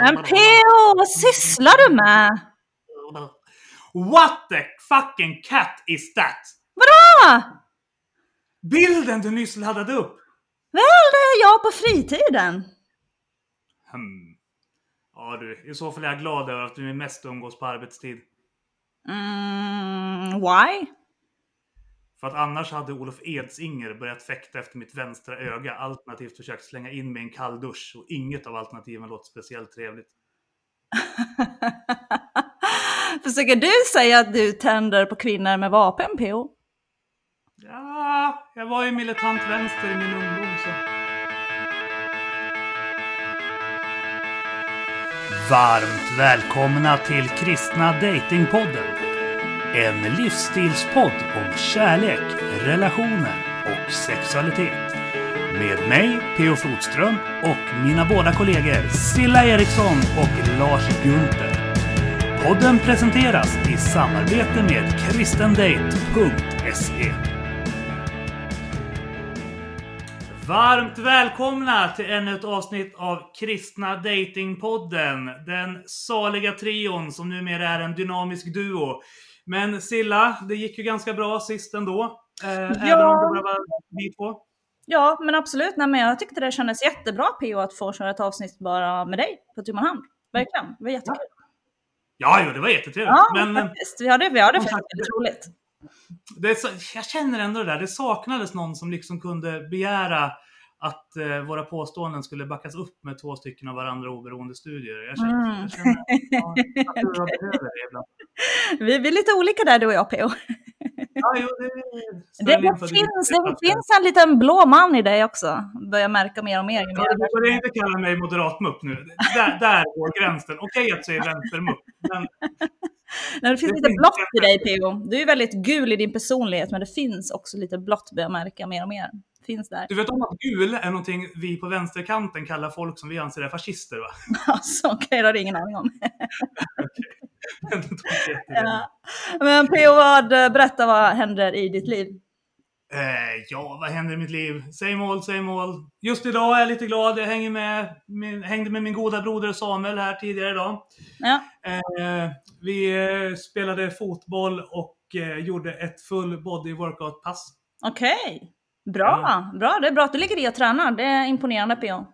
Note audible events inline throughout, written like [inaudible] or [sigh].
Men P.O. vad sysslar du med? What the fucking cat is that? Vadå? Bilden du nyss laddade upp! Väl, det är jag på fritiden. Hmm. Ja du, i så fall är jag glad över att du är mest umgås på arbetstid. Mm, why? För att annars hade Olof Edsinger börjat fäkta efter mitt vänstra öga alternativt försökt slänga in mig i en kall dusch och inget av alternativen låter speciellt trevligt. [laughs] Försöker du säga att du tänder på kvinnor med vapen, P.O.? Ja, jag var ju militant vänster i min ungdom så. Varmt välkomna till Kristna Datingpodden. En livsstilspodd om kärlek, relationer och sexualitet. Med mig, P.O. Flodström, och mina båda kollegor Silla Eriksson och Lars Gunther. Podden presenteras i samarbete med kristendate.se. Varmt välkomna till ännu ett avsnitt av Kristna Datingpodden. Den saliga trion som numera är en dynamisk duo. Men Silla, det gick ju ganska bra sist ändå. Eh, Även om det bara var vi två. Ja, men absolut. Nej, men jag tyckte det kändes jättebra P.O. att få köra ett avsnitt bara med dig på tu man hand. Verkligen. Det var jättekul. Ja, jo, det var jättetrevligt. Ja, Men eh, faktiskt. Vi hade, vi hade faktiskt väldigt roligt. det jag känner ändå det där. Det saknades någon som liksom kunde begära att eh, våra påståenden skulle backas upp med två stycken av varandra oberoende studier. Jag känner, Mm. jag känner [laughs] ja, att jag behöver det ibland. Vi, vi är lite olika där du och jag P.O. Ja, jo, det, Det, det, finns, det finns en liten blå man i dig också. Börjar märka mer och mer. Ja, Du börjar inte kalla mig moderatmupp nu. Där, där går gränsen. Okej att säga vänstermupp, men Nej, det finns Det lite finns blått i dig P.O. Du är väldigt gul i din personlighet men det finns också lite blått börjar märka mer och mer. Finns där. du vet om att gul är någonting vi på vänsterkanten kallar folk som vi anser är fascister va? [laughs] Alltså, okej, det hade jag ingen aning om. [laughs] Det. Ja. Men P.O. vad, berätta vad händer i ditt liv? Eh, ja, vad händer i mitt liv? Säg mål, säg mål. Just idag är jag lite glad. Jag hänger med, min, hängde med min goda broder Samuel här tidigare idag. Ja. Eh, vi eh, spelade fotboll och eh, gjorde ett full body workout-pass. Okej. Bra, bra. Det är bra att du ligger i och tränar. Det är imponerande P.O.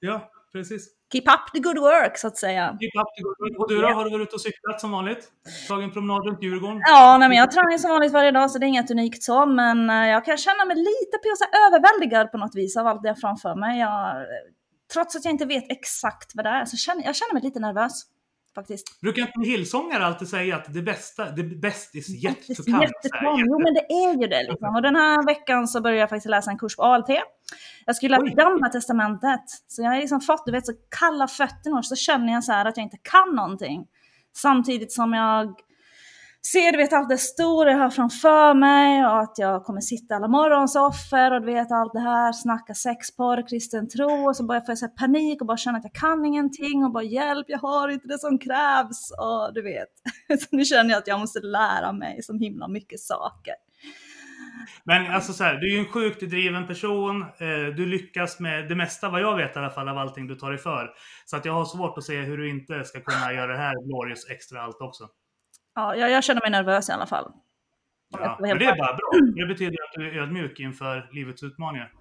Ja, precis. Keep up the good work så att säga. Keep up the good work. Och du då? Har du varit ute och cyklat som vanligt? Tagit en promenad runt Djurgården? Ja, nej, men jag tränar ju som vanligt varje dag så det är inget unikt så. Men eh, jag kan känna mig lite här överväldigad på något vis av allt det jag framför mig. Jag, trots att jag inte vet exakt vad det är så känner jag känner mig lite nervös. Faktiskt. Brukar inte hillsångare alltid säga att det bästa, det best is yet to come? Jo men det är ju det liksom. Och den här veckan så började jag faktiskt läsa en kurs på ALT. Jag skulle läsa. Gamla Testamentet. Så jag har liksom fått, du vet, så kalla fötter nu. Så känner jag så här att jag inte kan någonting. Samtidigt som jag ser, du vet, allt det stora jag har framför mig och att jag kommer sitta alla morgonsoffer och du vet allt det här, snacka sexporr, kristen tro och så börjar jag få så här panik och bara känna att jag kan ingenting och bara hjälp, jag har inte det som krävs och du vet. [laughs] Så nu känner jag att jag måste lära mig så himla mycket saker. Men alltså så här, du är ju en sjukt driven person. Eh, du lyckas med det mesta, vad jag vet i alla fall, av allting du tar dig för. Så att jag har svårt att se hur du inte ska kunna göra det här glorious extra allt också. Ja, jag, jag känner mig nervös i alla fall. Ja, men det är bara bra. Det betyder att du är ödmjuk inför livets utmaningar.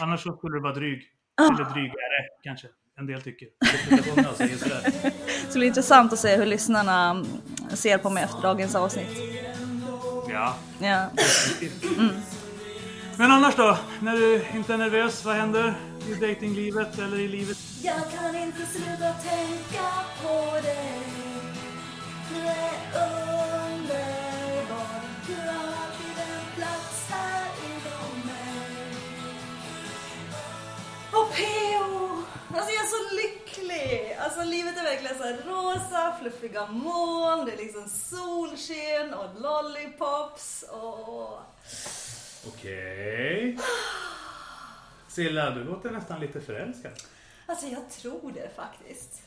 Annars så skulle du vara dryg. Ah. Eller drygare, kanske. En del tycker. [laughs] Så det blir intressant att se hur lyssnarna mm, ser på mig efter dagens avsnitt. Ja. Ja. Men annars då? När du inte är nervös, vad händer i datinglivet eller i livet? Jag kan inte sluta tänka på dig Du är underbar Du har alltid en plats här inom mig Och P.O. Alltså jag är så lycklig! Alltså livet är verkligen så rosa, fluffiga moln, det är liksom solsken och lollipops och... Okej. Silla, du låter nästan lite förälskad. Alltså jag tror det faktiskt.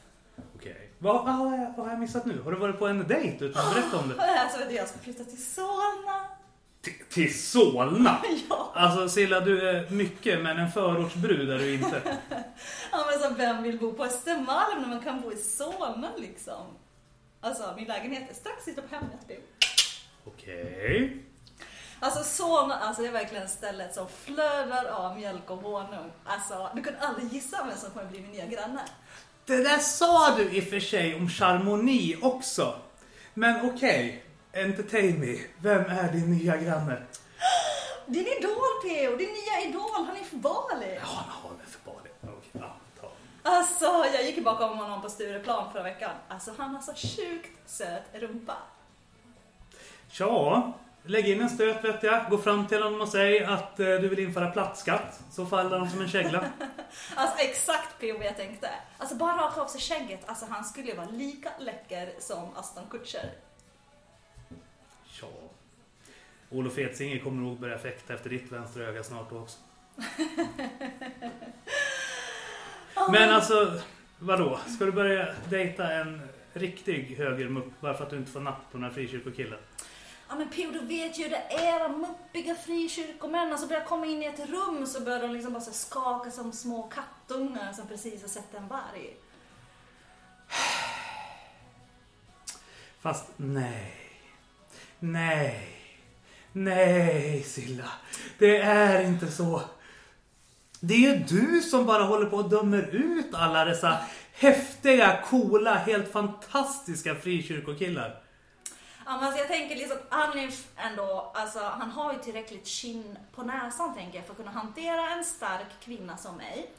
Okej. Vad, vad, har jag, vad har jag missat nu? Har du varit på en dejt utan att berätta om det? det här så att jag ska flytta till Solna. Till, till Solna? [laughs] Ja. Alltså Silla, du är mycket men en förortsbrud är du inte. [laughs] Ja men så vem vill bo på Östermalm när man kan bo i Solna liksom? Alltså min lägenhet är strax utanför Hemnäsby. Okej. Alltså Solna, alltså det är verkligen stället som flödar av mjölk och honung. Alltså du kan aldrig gissa vem som kommer bli min nya granne. Det där sa du i och för sig om Charmonix också. Men okej, entertain me. Vem är din nya granne? Din idol P.O. Din nya idol Hanif Bali. Ja, han väl för det. Okej, ja, ta. Alltså jag gick bakom honom på Stureplan förra veckan. Alltså han har så sjukt söt rumpa. Tja, lägg in en stöt vet jag. Gå fram till honom och säg att eh, du vill införa plattskatt. Så faller han som en kägla. [laughs] Alltså exakt P.O. jag tänkte. Alltså bara raka av sig skägget. Alltså han skulle ju vara lika läcker som Aston Kutcher. Tja. Olof Edsinger kommer nog börja fäkta efter ditt vänstra öga snart också. [laughs] Men alltså, vadå? Ska du börja dejta en riktig högermupp bara för att du inte får napp på några frikyrkokillar? Ja men P.O. du vet ju det är de muppiga frikyrkomän. Alltså börjar komma in i ett rum så börjar de liksom bara så skaka som små kattungar som precis har sett en varg. Fast nej. Nej. Nej, Silla. Det är inte så. Det är ju du som bara håller på och dömer ut alla dessa häftiga, coola, helt fantastiska frikyrkokillar. Ja, men alltså jag tänker liksom Hanif ändå, alltså han har ju tillräckligt kinn på näsan tänker jag för att kunna hantera en stark kvinna som mig.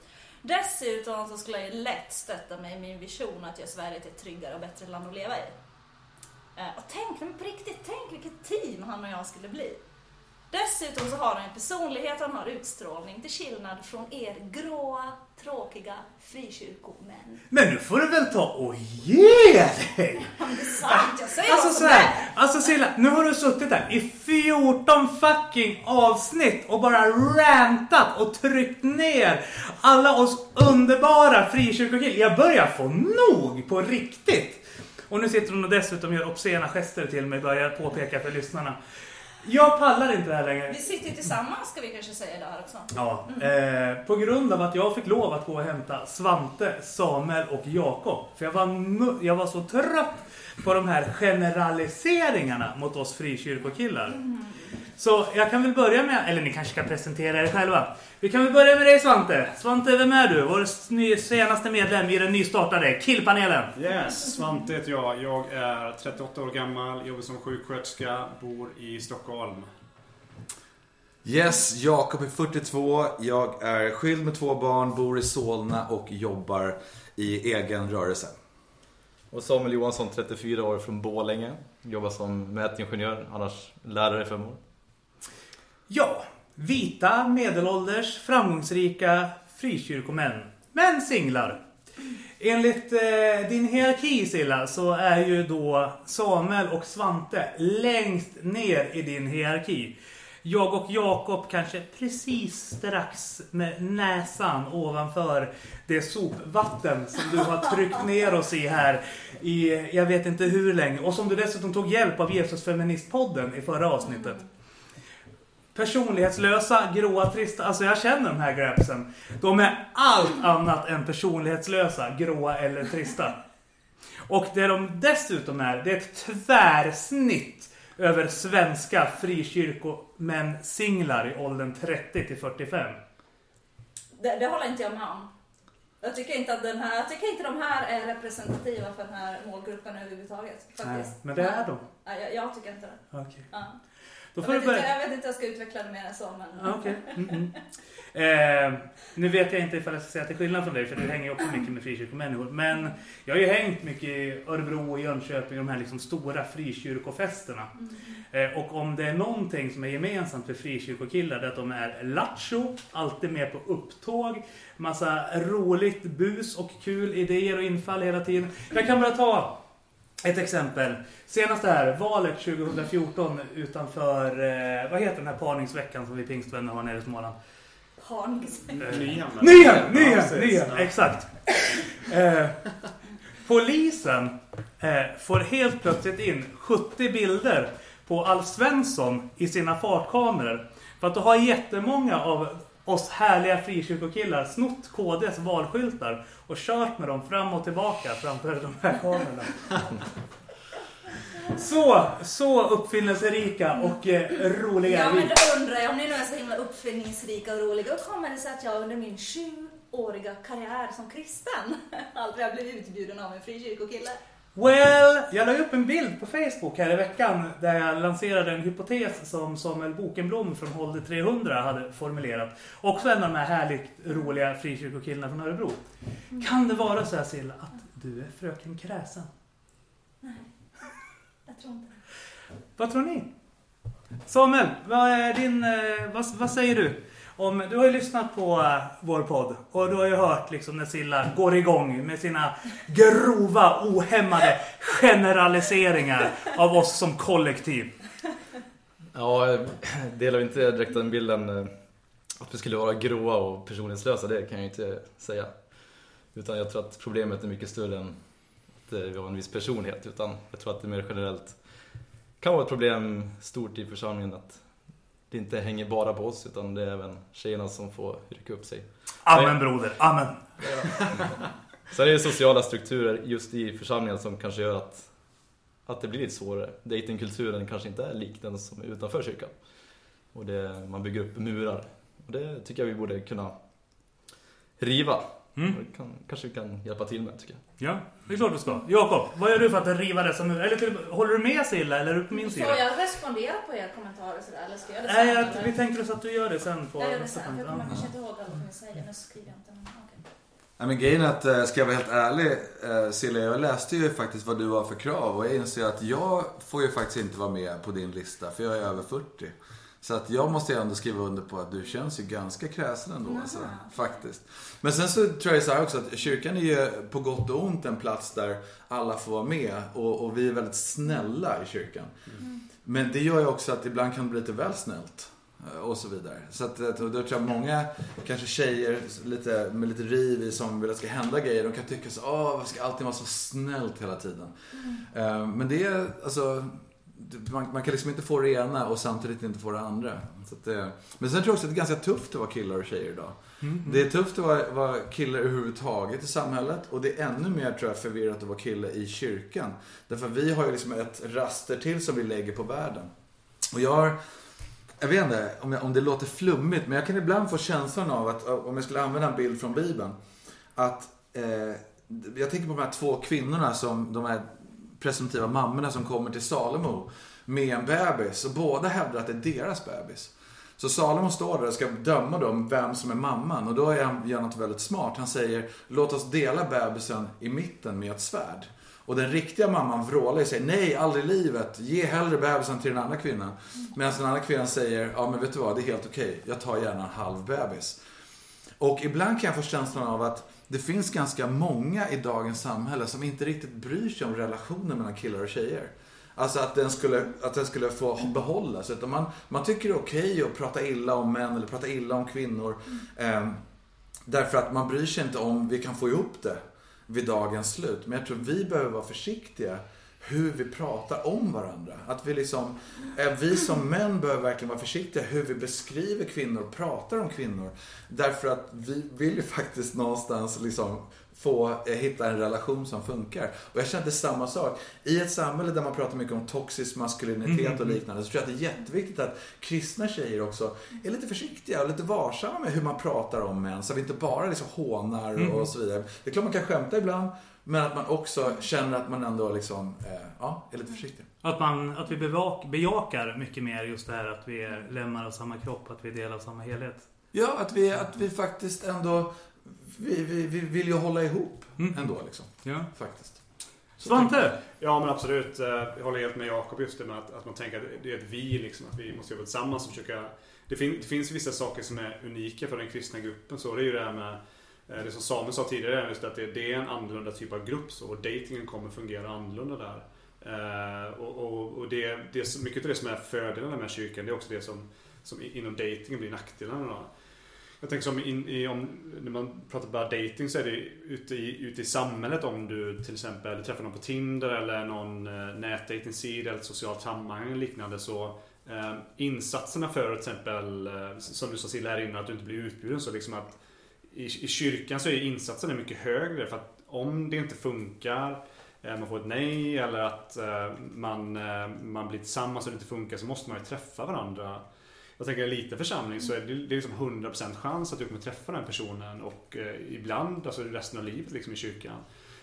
Dessutom så skulle jag ju lätt stötta mig i min vision att göra Sverige till ett tryggare och bättre land att leva i. Eh, Och tänk, men på riktigt, tänk vilket team han och jag skulle bli. Dessutom så har han en personlighet, han har utstrålning till skillnad från er gråa, tråkiga frikyrkomän. Men nu får du väl ta och ge dig! Det är sant, jag säger Alltså vad så här, är alltså Silla, nu har du suttit här i 14 fucking avsnitt och bara rantat och tryckt ner alla oss underbara frikyrkokillar. Jag börjar få nog på riktigt. Och nu sitter hon och dessutom gör obscena gester till mig, börjar påpeka för lyssnarna. Jag pallar inte det här längre. Vi sitter ju tillsammans ska vi kanske säga där också. Ja, eh, på grund av att jag fick lov att gå och hämta Svante, Samuel och Jakob. För jag var, jag var så trött på de här generaliseringarna mot oss frikyrkokillar. Så jag kan väl börja med, eller ni kanske ska presentera er själva. Vi kan väl börja med dig Svante. Svante, vem är du? Vår ny- senaste medlem i den nystartade Killpanelen. Yes, Svante heter jag. Jag är 38 år gammal, jobbar som sjuksköterska, bor i Stockholm. Yes, Jakob är 42. Jag är skild med två barn, bor i Solna och jobbar i egen rörelse. Och Samuel Johansson, 34 år, från Borlänge. Jobbar som mätingenjör, annars lärare i fem år. Ja, vita, medelålders, framgångsrika frikyrkomän. Men singlar. Enligt eh, din hierarki Silla så är ju då Samuel och Svante längst ner i din hierarki. Jag och Jakob kanske precis strax med näsan ovanför det sopvatten som du har tryckt ner oss i här i jag vet inte hur länge. Och som du dessutom tog hjälp av Jesus Feministpodden i förra avsnittet. Personlighetslösa, gråa, trista. Alltså jag känner de här grabsen. De är allt annat än personlighetslösa, gråa eller trista. Och det de dessutom är, det är ett tvärsnitt över svenska frikyrkomän singlar i åldern 30 till 45. Det, det håller inte jag med om. Jag tycker inte att den här, jag tycker inte de här är representativa för den här målgruppen överhuvudtaget. Faktiskt. Nej, men det är de. Jag, jag tycker inte det. Okej. Ja. Då Jag, får du vet inte, börja. jag vet inte jag ska utveckla det mer än så men... Okej. Mm, mm. Eh, nu vet jag inte ifall jag ska säga till skillnad från dig för du hänger ju också mycket med frikyrkomänniskor. Men jag har ju hängt mycket i Örebro och Jönköping, de här liksom stora frikyrkofesterna. Eh, och om det är någonting som är gemensamt för frikyrkokillar det är att de är lattjo, alltid med på upptåg, massa roligt bus och kul idéer och infall hela tiden. Jag kan bara ta ett exempel. Senast det här, valet 2014 utanför, eh, vad heter den här parningsveckan som vi pingstvänner har nere i Småland? Parnings. Eh, Nyhem. Nyhem, Nyhem, exakt. Eh, polisen eh, får helt plötsligt in 70 bilder på Alf Svensson i sina fartkameror. För att då har jättemånga av oss härliga frikyrkokillar snott KDs valskyltar och kört med dem fram och tillbaka framför de här kamerorna. Så, så uppfinningsrika och eh, roliga Ja men då undrar jag, om ni nu är så himla uppfinningsrika och roliga, hur kommer det sig att jag under min sjuåriga karriär som kristen [laughs] aldrig har blivit utbjuden av en frikyrkokille? Well, jag la upp en bild på Facebook här i veckan där jag lanserade en hypotes som Samuel Bokenblom från Håll 300 hade formulerat. Också en av de här härligt roliga frikyrkokillarna från Örebro. Kan det vara så här Silla att du är fröken Kräsen? Jag tror inte. Vad tror ni? Samuel, vad, är din, eh, vad, vad säger du? Om, du har ju lyssnat på eh, vår podd och du har ju hört liksom när Silla går igång med sina grova, ohämmade generaliseringar av oss som kollektiv. Ja, jag delar inte direkt den bilden eh, att vi skulle vara gråa och personlighetslösa, det kan jag ju inte säga. Utan jag tror att problemet är mycket större än att eh, vi har en viss personlighet. Utan jag tror att det mer generellt kan vara ett problem stort i församlingen att det inte hänger bara på oss utan det är även tjejerna som får rycka upp sig. Amen broder, amen. [laughs] Sen är det sociala strukturer just i församlingen som kanske gör att, att det blir lite svårare. Datingkulturen kanske inte är lik den som är utanför kyrkan. Och det, man bygger upp murar. Och det tycker jag vi borde kunna riva. Mm. Kan, kanske vi kan hjälpa till med tycker jag. Ja, det är klart du ska. Jakob, vad gör du för att riva dessa murar? Eller till, håller du med Silla eller är du på min sida? jag respondera på era kommentarer sådär, eller ska jag det Nej, sen? jag, eller? vi tänker oss att du gör det sen på Jag gör det nästa sen, för jag kommer kanske inte ihåg allt ni säger. Nu skriver jag inte. okej. Nej, men grejen är att, eh, ska jag vara helt ärlig, eh, Silja, jag läste ju faktiskt vad du har för krav och jag inser att jag får ju faktiskt inte vara med på din lista för jag är över 40. Så att jag måste ju ändå skriva under på att du känns ju ganska kräsen ändå. Alltså, faktiskt. Men sen så tror jag så här också att kyrkan är ju på gott och ont en plats där alla får vara med och, och vi är väldigt snälla i kyrkan. Men det gör ju också att ibland kan det bli lite väl snällt. eh, Och så vidare. Så att, att då tror jag många, kanske tjejer lite, med lite riv i som vill att det ska hända grejer. De kan tycka så åh, varför ska allting vara så snällt hela tiden? Eh, Men det är, alltså, man, man kan liksom inte få det ena och samtidigt inte få det andra. Det, men sen tror jag också att det är ganska tufft att vara killar och tjejer idag. Det är tufft att vara, vara kille överhuvudtaget i samhället och det är ännu mer tror jag förvirrat att vara kille i kyrkan. Därför vi har ju liksom ett raster till som vi lägger på världen. Och jag har, jag vet inte om, jag, om det låter flummigt, men jag kan ibland få känslan av att om jag skulle använda en bild från Bibeln. Att eh, jag tänker på de här två kvinnorna som, de här presumtiva mammorna som kommer till Salomo med en bebis och båda hävdar att det är deras bebis. Så Salomo står där och ska döma dem vem som är mamman och då är han, gör han något väldigt smart. Han säger låt oss dela bebisen i mitten med ett svärd. Och den riktiga mamman vrålar och säger nej, aldrig i livet. Ge hellre bebisen till den andra kvinnan. Medan den andra kvinnan säger ja men vet du vad, det är helt okej. Jag tar gärna en halv bebis. Och ibland kan jag få känslan av att det finns ganska många i dagens samhälle som inte riktigt bryr sig om relationen mellan killar och tjejer. Alltså att den skulle, att den skulle få behållas. Utan man, man tycker det är okej att prata illa om män eller prata illa om kvinnor. Eh, därför att man bryr sig inte om vi kan få ihop det vid dagens slut. Men jag tror vi behöver vara försiktiga hur vi pratar om varandra. Att vi liksom, eh, vi som män behöver verkligen vara försiktiga hur vi beskriver kvinnor och pratar om kvinnor. Därför att vi vill ju faktiskt någonstans liksom få eh, hitta en relation som funkar. Och jag kände samma sak. I ett samhälle där man pratar mycket om toxisk maskulinitet och liknande så tror jag att det är jätteviktigt att kristna tjejer också är lite försiktiga och lite varsamma med hur man pratar om män. Så att vi inte bara liksom hånar och så vidare. Det är klart man kan skämta ibland men att man också känner att man ändå liksom, eh, ja, är lite försiktig. Att, man, att vi bevak, bejakar mycket mer just det här att vi är lemmar av samma kropp, att vi är del av samma helhet. Ja, att vi, att vi faktiskt ändå, vi, vi, vi vill ju hålla ihop ändå liksom. Ja. Faktiskt. Svante! Ja men absolut. Eh, Jag håller helt med Jakob just det med att, att man tänker att det är ett vi liksom. Att vi måste jobba tillsammans och försöka... Det, fin, det finns vissa saker som är unika för den kristna gruppen. Så det är ju det här med Eh, det som Samuel sa tidigare, just att det, det är en annorlunda typ av grupp så, och datingen kommer fungera annorlunda där. Eh, och och, och det, det, är mycket av det som är fördelarna med kyrkan, det är också det som, som inom datingen blir nackdelarna. Då. Jag tänker som in, i, om, när man pratar bara dating så är det ute i, ute i samhället om du till exempel träffar någon på Tinder eller någon eh, nätdatingsida eller ett socialt sammanhang eller liknande så eh, insatserna för till exempel, eh, som du sa Cilla här innan, att du inte blir utbjuden så liksom att i, i kyrkan så är insatsen mycket högre för att om det inte funkar eh, man får ett nej eller att eh, man, eh, man blir tillsammans och det inte funkar så måste man ju träffa varandra. Jag tänker en liten församling så är det, det är liksom 100% chans att du kommer träffa den personen och ibland, alltså resten av livet liksom i kyrkan.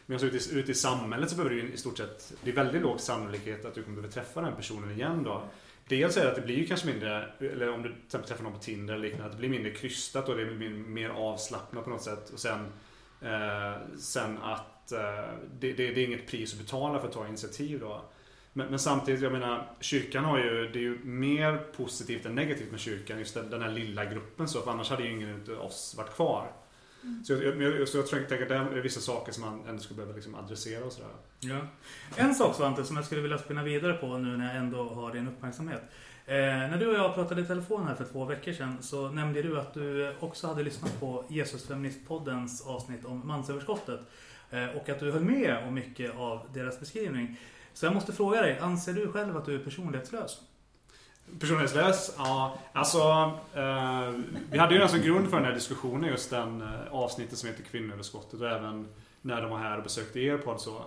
Men alltså ute i, ute i samhället så behöver du ju i stort sett, det är väldigt låg sannolikhet att du kommer behöva träffa den personen igen då. Dels är det att det blir ju kanske mindre, eller om du till exempel träffar någon på Tinder eller liknande, att det blir mindre krystat och det blir mer avslappnat på något sätt. Och sen, eh, sen att eh, det, det, det är inget pris att betala för att ta initiativ då. Men, men, samtidigt, jag menar, kyrkan har ju, det är ju mer positivt än negativt med kyrkan, just den, den här lilla gruppen så, för annars hade ju ingen av oss varit kvar. Så jag, jag, så jag tror att det är vissa saker som man ändå skulle behöva liksom adressera och sådär. Ja. En sak Svante som jag skulle vilja spinna vidare på nu när jag ändå har din uppmärksamhet. Eh, när du och jag pratade i telefon här för två veckor sedan så nämnde du att du också hade lyssnat på Jesusfeministpoddens avsnitt om mansöverskottet. Eh, och att du höll med om mycket av deras beskrivning. Så jag måste fråga dig, anser du själv att du är personlighetslös? Personlighetslös? Ja, alltså eh, Vi hade ju den som alltså grund för den här diskussionen just den eh, avsnittet som heter Kvinnoöverskottet och även när de var här och besökte er podd så.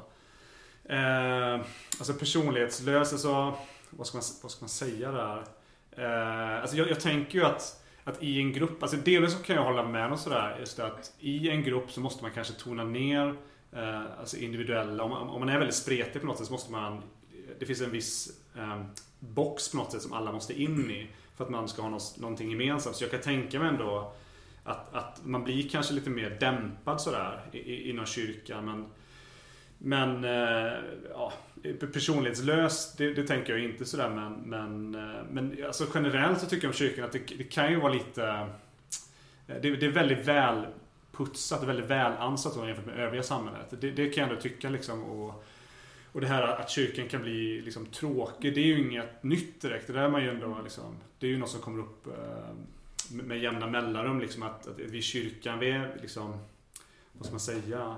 Eh, alltså personlighetslös, alltså vad ska man, vad ska man säga där? Eh, alltså jag, jag tänker ju att att i en grupp, alltså delvis så kan jag hålla med om sådär, just det att i en grupp så måste man kanske tona ner eh, alltså individuella, om man, om man är väldigt spretig på något sätt så måste man, det finns en viss eh, box på något sätt som alla måste in i för att man ska ha något, någonting gemensamt. Så jag kan tänka mig ändå att, att man blir kanske lite mer dämpad sådär i- inom kyrkan. Men, men eh, ja, personlighetslös, det, det tänker jag inte sådär. Men, men, eh, men alltså generellt så tycker jag om kyrkan att det, det kan ju vara lite... Eh, det, det är väldigt väl putsat och väldigt välansat jämfört med övriga samhället. Det, det kan jag ändå tycka liksom. Och, och det här att kyrkan kan bli liksom tråkig, det är ju inget nytt direkt. Det där är man ju ändå liksom, det är ju något som kommer upp eh, med, jämna mellanrum liksom att, att vi i kyrkan, vi är liksom, vad ska man säga?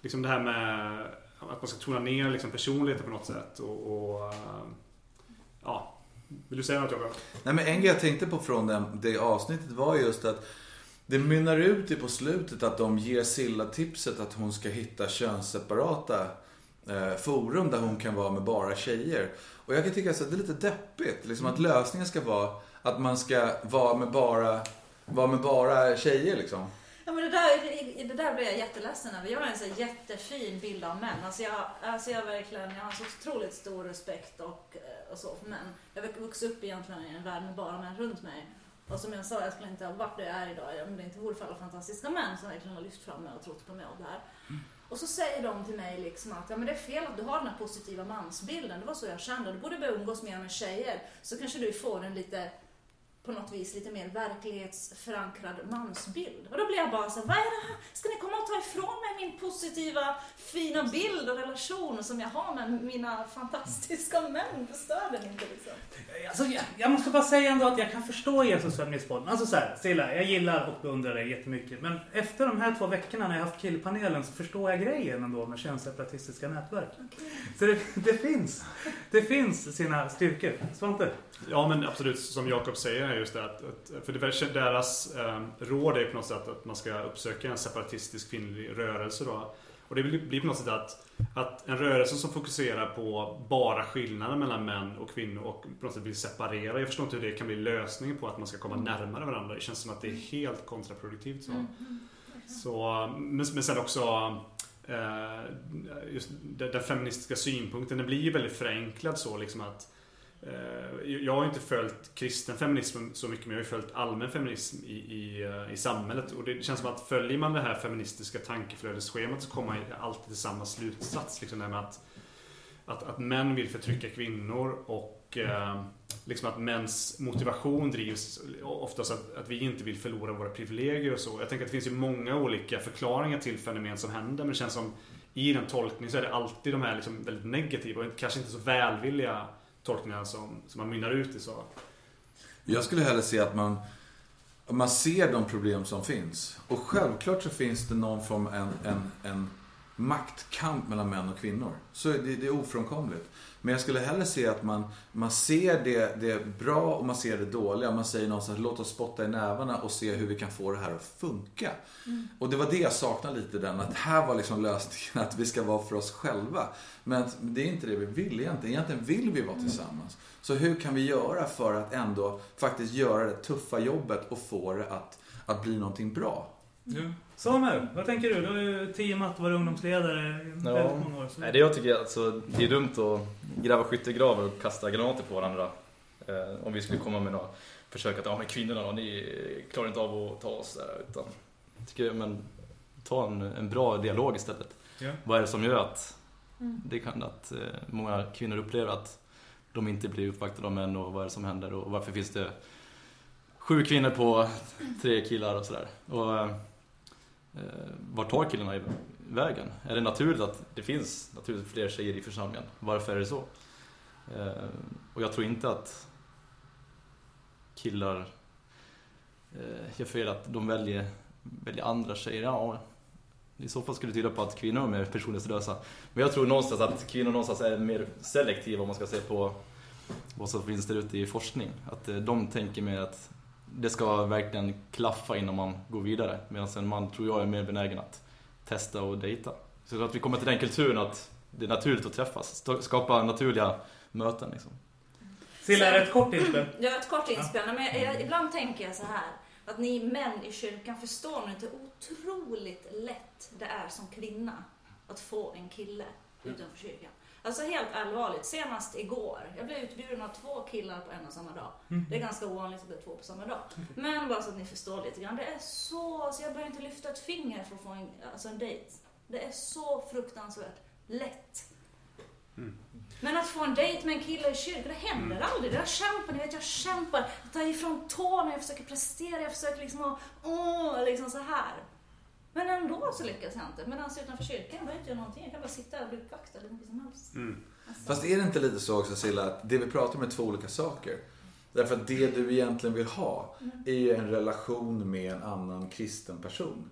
Liksom det här med att man ska tona ner liksom personligheten på något sätt och, och eh, ja. Vill du säga något Jakob? Nej, men en grej jag tänkte på från den, det avsnittet var just att det mynnar ut i på slutet att de ger Silla tipset att hon ska hitta könsseparata Eh, forum där hon kan vara med bara tjejer. Och jag kan tycka att det är lite deppigt. Liksom att lösningen ska vara att man ska vara med bara, vara med bara tjejer liksom. Ja, men det, där, det, där blir jag jätteledsen över. Jag har en så jättefin bild av män. Alltså jag, alltså jag, verkligen, jag har så otroligt stor respekt och, eh, och så för män. Jag har vuxit upp egentligen i en värld med bara män runt mig. Och som jag sa, jag skulle inte ha varit där jag är idag om det inte vore för alla fantastiska män som verkligen har lyft fram mig och trott på mig och det här. Och så säger de till mig liksom att ja, men det är fel att du har den här positiva mansbilden. Det var så jag kände. Du borde börja umgås mer med tjejer. Så kanske du får en lite på något vis lite mer verklighetsförankrad mansbild. Och då blir jag bara så här, vad är det här? Ska ni komma och ta ifrån mig min positiva, fina bild och relation som jag har med mina fantastiska män? Förstör den inte liksom? Alltså, jag, jag måste bara säga ändå att jag kan förstå Jesus feministpodden. Alltså så här, Stilla, jag gillar och beundrar dig jättemycket. Men efter de här två veckorna när jag haft killpanelen så förstår jag grejen ändå med könsseparatistiska nätverk. Så det, det finns. Det finns sina styrkor. Svante? Ja men absolut, som Jakob säger är just det att, att för det deras eh, råd är på något sätt att man ska uppsöka en separatistisk kvinnlig rörelse då. Och det blir på något sätt att, att en rörelse som fokuserar på bara skillnaden mellan män och kvinnor och på något sätt vill separera. Jag förstår inte hur det kan bli lösningen på att man ska komma närmare varandra. Det känns som att det är helt kontraproduktivt. Så. Så, men, men sen också eh, just den, den feministiska synpunkten, den blir ju väldigt förenklad så liksom att Eh, jag har ju inte följt kristen feminism så mycket men jag har ju följt allmän feminism i, i, eh, i samhället och det känns som att följer man det här feministiska tankeflödesschemat så kommer man alltid till samma slutsats. Liksom det här med att, att, att män vill förtrycka kvinnor och eh, liksom att mäns motivation drivs oftast att, att vi inte vill förlora våra privilegier och så. Jag tänker att det finns ju många olika förklaringar till fenomen som händer men det känns som i den tolkningen så är det alltid de här liksom väldigt negativa och kanske inte så välvilliga tolkningar som, som man mynnar ut i så. Jag skulle hellre se att man man ser de problem som finns. Och självklart så finns det någon form av en, en, en maktkamp mellan män och kvinnor. Så det, det är ofrånkomligt. Men jag skulle hellre se att man, man ser det, det bra och man ser det dåliga. Man säger någonstans, låt oss spotta i nävarna och se hur vi kan få det här att funka. Och det var det jag saknade lite den, att här var liksom lösningen att vi ska vara för oss själva. Men det är inte det vi vill egentligen. Egentligen vill vi vara tillsammans. Så hur kan vi göra för att ändå faktiskt göra det tuffa jobbet och få det att, att bli någonting bra? Ja. Samuel, vad tänker du? Du har ju teamat varit ungdomsledare i Ja. väldigt många år. Så... Nej, det jag tycker är alltså, det är dumt att gräva skyttegravar och kasta granater på varandra. Eh, om vi skulle komma med några försök att, ja men kvinnorna då, ni klarar inte av att ta oss där. Utan, jag tycker, men ta en, en bra dialog istället. Ja. Vad är det som gör att, det kan, att eh, många kvinnor upplever att de inte blir uppvaktade av män och vad är det som händer och varför finns det sju kvinnor på tre killar och sådär. Och, eh, Eh, vart tar killarna i vägen? Är det naturligt att det finns naturligt fler tjejer i församlingen? Varför är det så? Eh, och jag tror inte att killar eh, gör fel att de väljer, väljer andra tjejer. Ja, i så fall skulle det tyda på att kvinnor är mer personlighetslösa. Men jag tror någonstans att kvinnor någonstans är mer selektiva om man ska se på vad som finns där ute i forskning. Att eh, de tänker mer att det ska verkligen klaffa innan man går vidare. Medan en man tror jag är mer benägen att testa och dejta. Så jag tror att vi kommer till den kulturen att det är naturligt att träffas. Skapa naturliga möten liksom. Silla, är det ett kort inspel? Jag har ett kort inspel, men jag, jag, ibland tänker jag så här. Att ni män i kyrkan förstår nog inte hur otroligt lätt det är som kvinna att få en kille utanför kyrkan. Alltså helt allvarligt, senast igår. Jag blev utbjuden av två killar på en och samma dag. Det är ganska ovanligt att det är två på samma dag. Men bara så att ni förstår lite grann. Det är så, så jag behöver inte lyfta ett finger för att få en, alltså en dejt. Det är så fruktansvärt lätt. Men att få en dejt med en kille i kyrkan, det händer aldrig. Jag kämpar, ni vet jag kämpar. Jag tar ifrån tårna, jag försöker prestera, jag försöker liksom att, åh, liksom så här. Men ändå så lyckas jag inte. Medan utanför kyrkan behöver jag inte göra någonting. Jag kan bara sitta där och bli uppvaktad hur mycket som helst. Alltså, Fast är det inte lite så också Silla, att det vi pratar om är två olika saker? Därför att det du egentligen vill ha är ju en relation med en annan kristen person.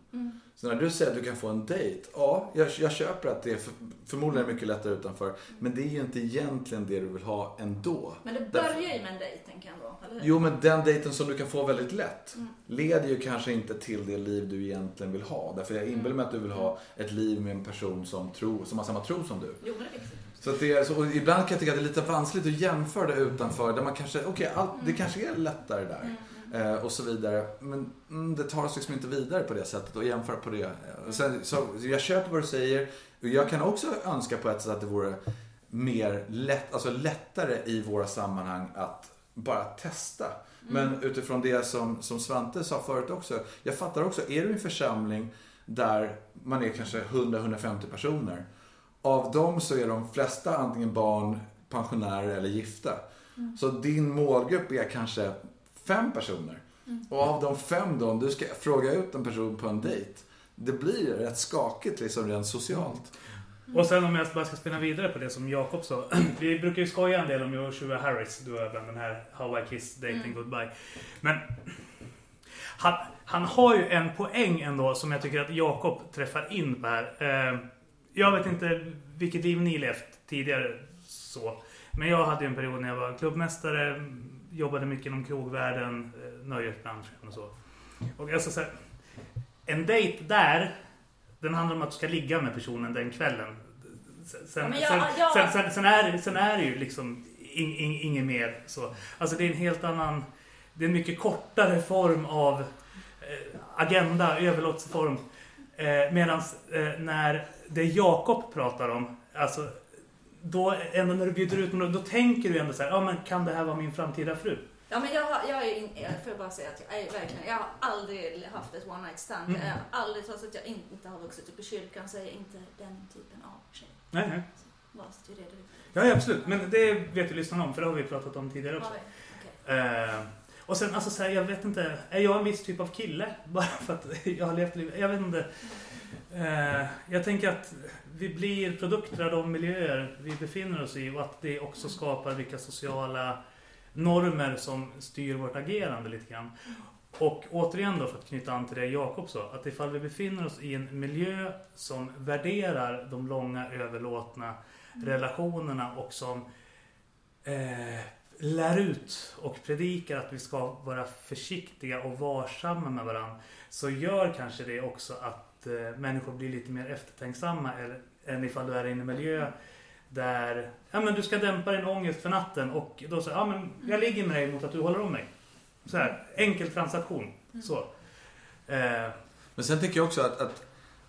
Så när du säger att du kan få en dejt, ja, jag, jag köper att det är för, förmodligen är mycket lättare utanför. Men det är ju inte egentligen det du vill ha ändå. Men det börjar ju med en dejt, tänker jag ändå. Eller hur? Jo, men den dejten som du kan få väldigt lätt leder ju kanske inte till det liv du egentligen vill ha. Därför jag inbillar mig att du vill ha ett liv med en person som, tror, som har samma tro som du. Jo, men det är viktigt. Så att det är, så, ibland kan jag tycka att det är lite vanskligt att jämföra det utanför. Där man kanske, okej, allt- det kanske är lättare där. Eh, och så vidare. Men mm, det tar oss liksom inte vidare på det sättet och jämföra på det. Och Sen, så, jag köper vad du säger. Och jag kan också önska på ett sätt att det vore mer lätt, alltså lättare i våra sammanhang att bara testa. Men utifrån det som, som Svante sa förut också. Jag fattar också, är du i en församling där man är kanske 100-150 personer. Av dem så är de flesta antingen barn, pensionärer eller gifta. Så din målgrupp är kanske fem personer. Och av de fem då, om du ska fråga ut en person på en dejt. Det blir rätt skakigt liksom rent socialt. Och sen om jag bara ska spinna vidare på det som Jakob sa. [clears throat] Vi brukar ju skoja en del om Joshua Harris, du och även den här How I Kiss Dating Goodbye. Men han, han har ju en poäng ändå som jag tycker att Jakob träffar in på här. Eh, Jag vet inte vilket liv ni levt tidigare så. Men jag hade en period när jag var klubbmästare, jobbade mycket inom krogvärlden, eh, nöjesbranschen och så. Och jag ska säga, en dejt där, den handlar om att du ska ligga med personen den kvällen. Sen, Ja, jag- jag- sen, sen, sen, är, sen är det ju liksom in, in, inget mer så. Alltså det är en helt annan, det är en mycket kortare form av eh, agenda, överlåtelseform. Eh, Medan eh, när det Jakob pratar om, alltså då ändå när du bjuder ut någon, då tänker du ändå så här, ja men kan det här vara min framtida fru? Ja, men jag, har, jag är, in, jag får bara säga att jag är verkligen, jag har aldrig haft ett one night stand. Mm. Jag har aldrig, trots att jag inte har vuxit upp i kyrkan, så är jag inte den typen av tjej. Nej, så reder ut Ja, ja, absolut. Men det vet ju lyssnarna om, för det har vi pratat om tidigare det. också. Ja, okej. Eh, och sen, alltså så här, jag vet inte. Är jag en viss typ av kille? [laughs] Bara för att jag har levt livet. Jag vet inte. Eh, jag tänker att vi blir produkter av de miljöer vi befinner oss i och att det också skapar vilka sociala normer som styr vårt agerande lite grann. Och återigen då för att knyta an till det Jakob sa. Att ifall vi befinner oss i en miljö som värderar de långa överlåtna relationerna och som eh, lär ut och predikar att vi ska vara försiktiga och varsamma med varandra. Så gör kanske det också att eh, människor blir lite mer eftertänksamma eller, än ifall du är i en miljö där ja, men du ska dämpa din ångest för natten och då säger ja, men jag ligger med dig mot att du håller om mig. Så här, enkel transaktion. Så. Eh, Men sen tycker jag också att, att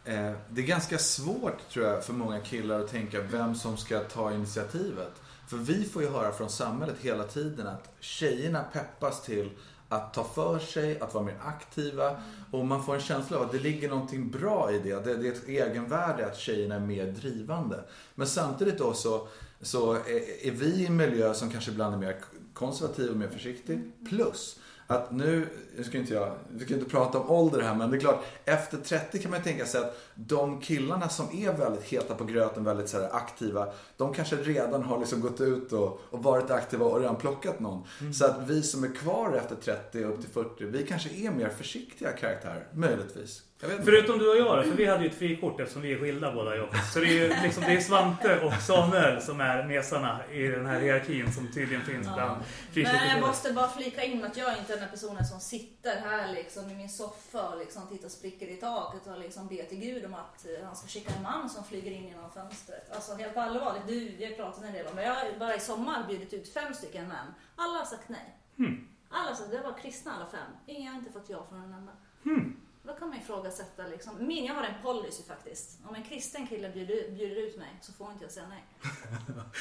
eh, det är ganska svårt tror jag för många killar att tänka vem som ska ta initiativet. För vi får ju höra från samhället hela tiden att tjejerna peppas till att ta för sig, att vara mer aktiva. Och man får en känsla av att det ligger någonting bra i det. Det, det är ett egenvärde att tjejerna är mer drivande. Men samtidigt då så, så är, är vi i en miljö som kanske ibland är mer konservativ och mer försiktig. Plus att nu, nu ska inte jag, vi ska inte prata om ålder här, men det är klart, efter 30 kan man tänka sig att de killarna som är väldigt heta på gröten, väldigt så aktiva, de kanske redan har liksom gått ut och, och varit aktiva och redan plockat någon. Så att vi som är kvar efter 30 upp till 40, vi kanske är mer försiktiga karaktärer, möjligtvis. Jag inte. Förutom du och jag för vi hade ju ett frikort eftersom vi är skilda båda Jakob. Så det är ju liksom, det är Svante och Samuel som är mesarna i den här hierarkin som tydligen finns bland Men jag måste bara flika in att jag inte är den här personen som sitter här liksom i min soffa och liksom tittar sprickor i taket och liksom ber till Gud om att han ska skicka en man som flyger in genom fönstret. Alltså helt allvarligt, du, vi har pratat en del om det. Jag har bara i sommar bjudit ut fem stycken män. Alla har sagt nej. Hmm. Alla har sagt, det var kristna alla fem. Ingen har inte fått ja från en enda. Hmm. Då kan man ifrågasätta liksom. Min, jag har en policy faktiskt. Om en kristen kille bjuder, bjuder ut mig så får inte jag säga nej.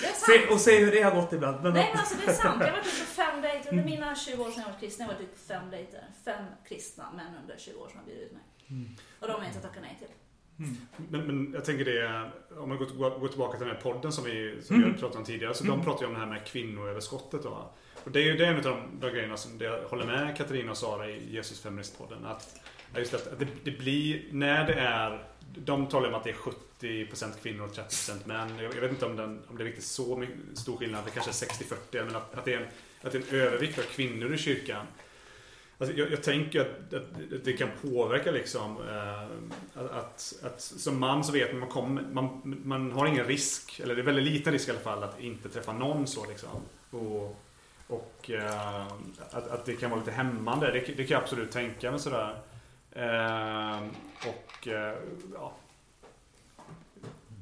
Det är sant. Se, och se hur det har gått ibland. Men, Nej men alltså det är sant. Jag har varit ute på fem dejter. Under mina 20 år sedan jag var kristen har jag varit ute på fem dejter. Fem kristna män under 20 år som har bjudit ut mig. Och de har jag inte tackat nej till. Men, men jag tänker det, om man går, går tillbaka till den här podden som vi, som vi har pratat om tidigare. Så de pratar ju om det här med kvinnoöverskottet. Då. Och det är ju det är en av de, de grejerna som det jag håller med Katarina och Sara i Jesus Feminist-podden. Att, ja, just det, det, det blir, när det är, de talar om att det är 70% kvinnor och 30% män. Jag, jag vet inte om, den, om det är riktigt så stor skillnad, det kanske är 60-40. Men att, att, det är en, att det är en övervikt av kvinnor i kyrkan. Alltså, jag, jag tänker att, att det kan påverka liksom eh, att, att, som man så vet man, man, kommer, man, man har ingen risk, eller det är väldigt liten risk i alla fall, att inte träffa någon så liksom. Och, och eh, att, att det kan vara lite hämmande, det, det kan jag absolut tänka mig sådär. Eh, och eh, ja.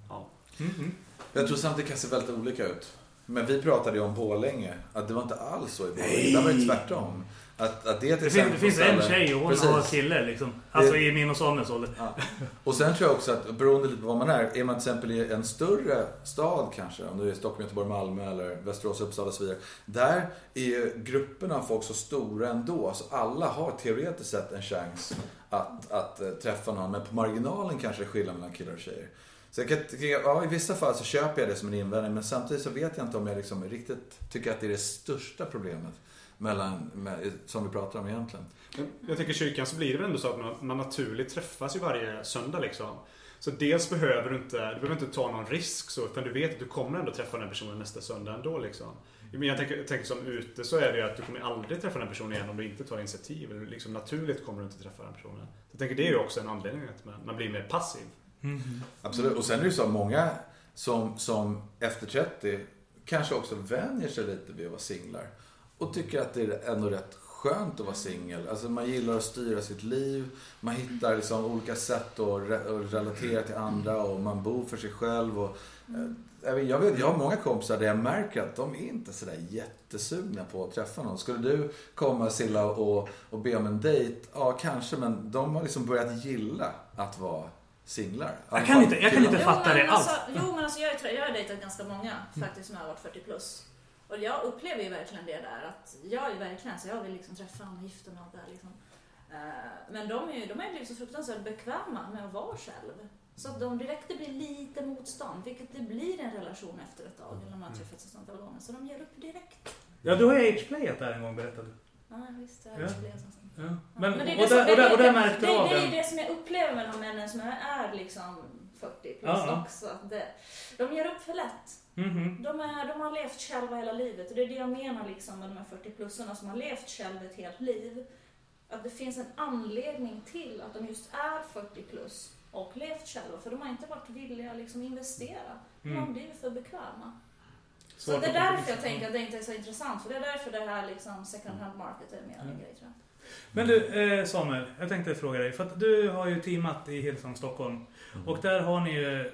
ja. Mm, Jag tror samtidigt det kan se väldigt olika ut. Men vi pratade ju om Borlänge, att det var inte alls så i Borlänge. Där var det tvärtom. Att, att det, Det, finns, det finns en tjej och hon Precis. har kille liksom. Alltså i min och Samuels ålder. Ja. Och sen tror jag också att beroende lite på vad man är, är man till exempel i en större stad kanske, om det är Stockholm, Göteborg, Malmö eller Västerås, Uppsala och så vidare. Där är ju grupperna av folk så stora ändå, så alla har teoretiskt sett en chans att, att eh, träffa någon. Men på marginalen kanske det är skillnad mellan killar och tjejer. Så jag kan, ja, i vissa fall så köper jag det som en invändning, men samtidigt så vet jag inte om jag liksom riktigt tycker att det är det största problemet mellan, med, som vi pratar om egentligen. Jag tänker i kyrkan så blir det väl ändå så att man, man naturligt träffas ju varje söndag liksom. Så dels behöver du inte, du behöver inte ta någon risk så, utan du vet att du kommer ändå träffa den här personen nästa söndag ändå liksom. Men jag tänker, jag tänker som ute så är det ju att du kommer aldrig träffa den här personen igen om du inte tar initiativ. Eller liksom naturligt kommer du inte träffa den personen. Så jag tänker det är ju också en anledning att man, man blir mer passiv. Mm-hmm. Absolut. Och sen är det ju så att många som, som efter 30 kanske också vänjer sig lite vid att vara singlar. Och tycker att det är ändå rätt skönt att vara singel. Alltså man gillar att styra sitt liv. Man hittar liksom olika sätt att, re- att relatera till andra och man bor för sig själv. Och, eh, jag, vet, jag, har många kompisar där jag märker att de är inte sådär jättesugna på att träffa någon. Skulle du komma Silla och, och be om en dejt? Ja, kanske. Men de har liksom börjat gilla att vara singlar. Jag kan inte- jag kan inte- fattar det men alls. alltså, jo men alltså jag, är, jag har dejtat ganska många faktiskt som har varit 40 plus. Och jag upplever ju verkligen det där att jag är verkligen så jag vill liksom träffa någon och gifta mig och där liksom. Eh, Men de, är ju, de har ju blivit så fruktansvärt bekväma med att vara själv. Så att de direkt det blir lite motstånd, vilket det blir en relation efter ett tag, eller när man har träffats ett antal gånger. Så de ger upp direkt. Ja, du har ju H-playat där en gång berättade du. Ja, visst. Det Ja. är ja. Ja. Ja, Men, det är och, det som- där, och, där, och där det- märkte det, det är det som jag upplever med de männen som är liksom 40 plus ja. också. Att det, de ger upp för lätt. Mhm. De, är, de har levt själva hela livet och det är det jag menar liksom med de här 40-plussarna som har levt själva ett helt liv. att det finns en anledning till att de just är 40 plus och levt själva. För de har inte varit villiga att liksom investera. De har Mm. blivit för bekväma. Så Svårt det är att därför jag tänker att det inte är så intressant. För det är därför det här liksom second hand market är mer en Mm. grej tror jag. Men du eh, Samuel, jag tänkte fråga dig. För att du har ju teamat i Hillsong Stockholm. Och där har ni ju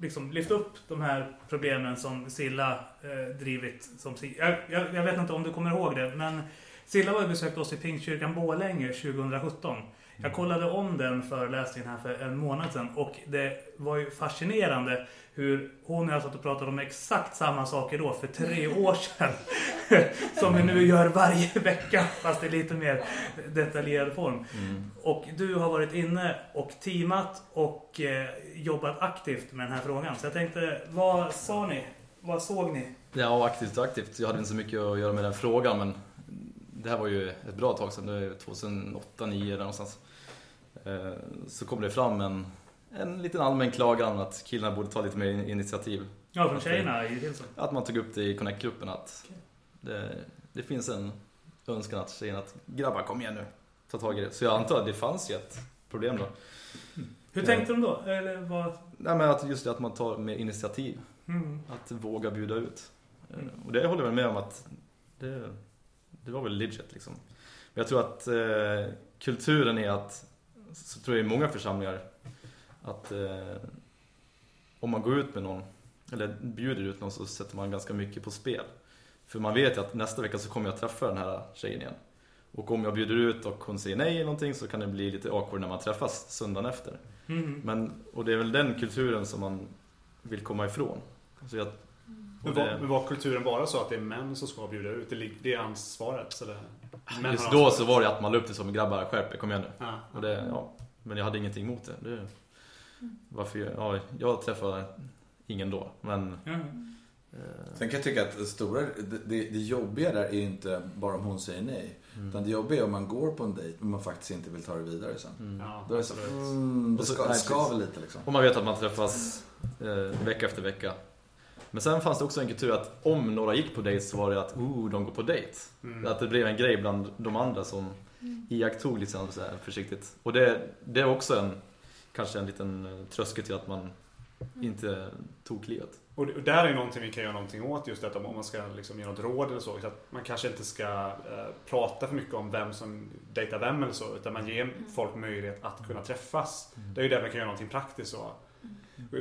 liksom lyft upp de här problemen som Silla eh, drivit. Som, jag, jag, jag vet inte om du kommer ihåg det, men Silla var ju besökt oss i Pingstkyrkan Borlänge 2017. Jag kollade om den föreläsningen här för en månad sedan och det var ju fascinerande hur hon och jag satt och pratade om exakt samma saker då för tre [laughs] år sedan. [laughs] Som vi nu gör varje [laughs] vecka fast i lite mer detaljerad form. Mm. Och du har varit inne och teamat och eh, jobbat aktivt med den här frågan. Så jag tänkte, vad sa ni? Vad såg ni? Ja, aktivt och aktivt. Jag hade inte så mycket att göra med den frågan men det här var ju ett bra tag sedan, det är 2008, 2009 där någonstans. Eh, Så kom det fram en, en liten allmän klagan att killarna borde ta lite mer initiativ. Ja, från tjejerna i Hillsong. Att man tog upp det i Connect-gruppen att det, det finns en önskan att tjejerna att grabbar kom igen nu, ta tag i det. Så jag antar att det fanns ju ett problem då. Hur Ja. tänkte de då? Eller vad? Nej men att just det att man tar mer initiativ, Mm. att våga bjuda ut. Mm. Och det håller jag med om att det, det var väl legit liksom. Men jag tror att eh, kulturen är att, så tror jag i många församlingar, att eh, om man går ut med någon, eller bjuder ut någon så sätter man ganska mycket på spel. För man vet ju att nästa vecka så kommer jag träffa den här tjejen igen. Och om jag bjuder ut och hon säger nej eller någonting så kan det bli lite awkward när man träffas söndagen efter. Mm. Men, och det är väl den kulturen som man vill komma ifrån. Så jag, Men var, det, men var kulturen bara så att det är män som ska bjuda ut? Det, är ansvaret? Så det, män just då så var det att man la upp det som grabbar, skärp er, kom igen nu. Ja. Och det, ja, men jag hade ingenting emot det. det varför, jag- ja, jag träffade ingen då, men... Mm. Eh, Sen kan jag tycka att det, stora, det, det, det jobbiga där är inte bara om hon säger nej. mm. Utan det jobbiga är om man går på en dejt men man faktiskt inte vill ta det vidare sen. Mm. Ja, Då är det så, mm, det ska, skaver lite liksom. Och man vet att man träffas eh, vecka efter vecka. Men sen fanns det också en kultur att om några gick på dejt så var det att oh, de går på dejt. Mm. Att det blev en grej bland de andra som iakttog liksom så här försiktigt. Och det, det är också en, kanske en liten eh, tröskel till att man inte tog klivet. Och där är någonting vi kan göra någonting åt just detta om man ska liksom ge något råd eller så. så att man kanske inte ska eh, prata för mycket om vem som dejtar vem eller så. Utan man ger folk möjlighet att kunna träffas. Det är ju där man kan göra någonting praktiskt så.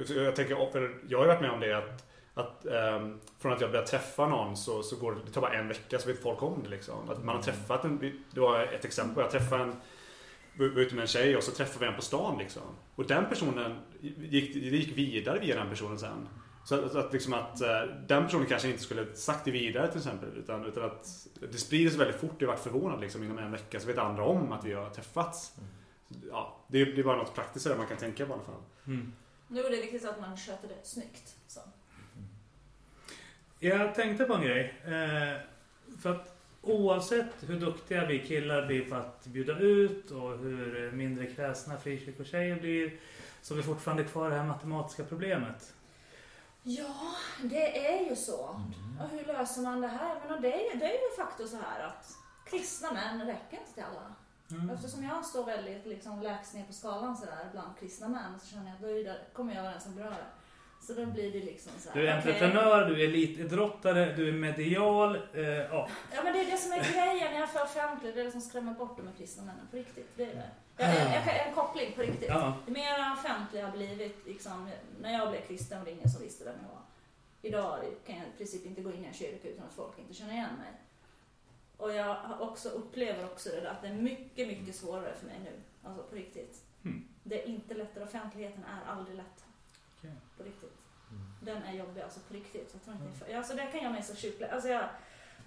Så Jag, tänker, för jag har ju varit med om det att, att ehm, från att jag började träffa någon så, så går det, det tar bara en vecka så vet folk om det liksom. Att man har träffat en, det var ett exempel, jag träffade en var ute med en tjej och så träffade vi en på stan liksom. Och den personen gick, det gick vidare via den personen sen. Så att, att, liksom att eh, den personen kanske inte skulle sagt det vidare till exempel. Utan, utan att det sprider sig väldigt fort. Jag varit förvånad liksom. Inom en vecka så vet andra om att vi har träffats. Ja, det, är, det är bara något praktiskt där man kan tänka på i alla fall. Mm. Nu är det viktigt att man sköter det snyggt. Så. Jag tänkte på en grej. Eh, för att oavsett hur duktiga vi killar blir på att bjuda ut och hur mindre kräsna frikyrkotjejer blir så är vi fortfarande kvar det här matematiska problemet. Ja, det är ju så. Och hur löser man det här? Men det är ju, det är ju faktiskt så här att kristna män räcker inte till alla. Mm. Eftersom jag står väldigt liksom, lägst ner på skalan så där, bland kristna män så känner jag att då kommer jag vara den som berör det. Så då blir det liksom så här. Du är entreprenör, du är elitidrottare, du är medial. Eh, ja. Ja men det är det som är grejen när jag för offentligt, det är det som skrämmer bort de här kristna männen på riktigt. Det är det. Jag, jag, en koppling på riktigt. Ja. Ju mer offentlig jag har blivit, liksom, när jag blev kristen var det ingen som visste vem jag var. Idag kan jag i princip inte gå in i en kyrka utan att folk inte känner igen mig. Och jag har också, upplever också det där att det är mycket, mycket svårare för mig nu. Alltså på riktigt. Mm. Det är inte lättare. Offentligheten är aldrig lätt. Okej. På riktigt. Den är jobbig alltså på riktigt. Jag tror inte för, alltså där kan jag mig så tjukt Alltså jag,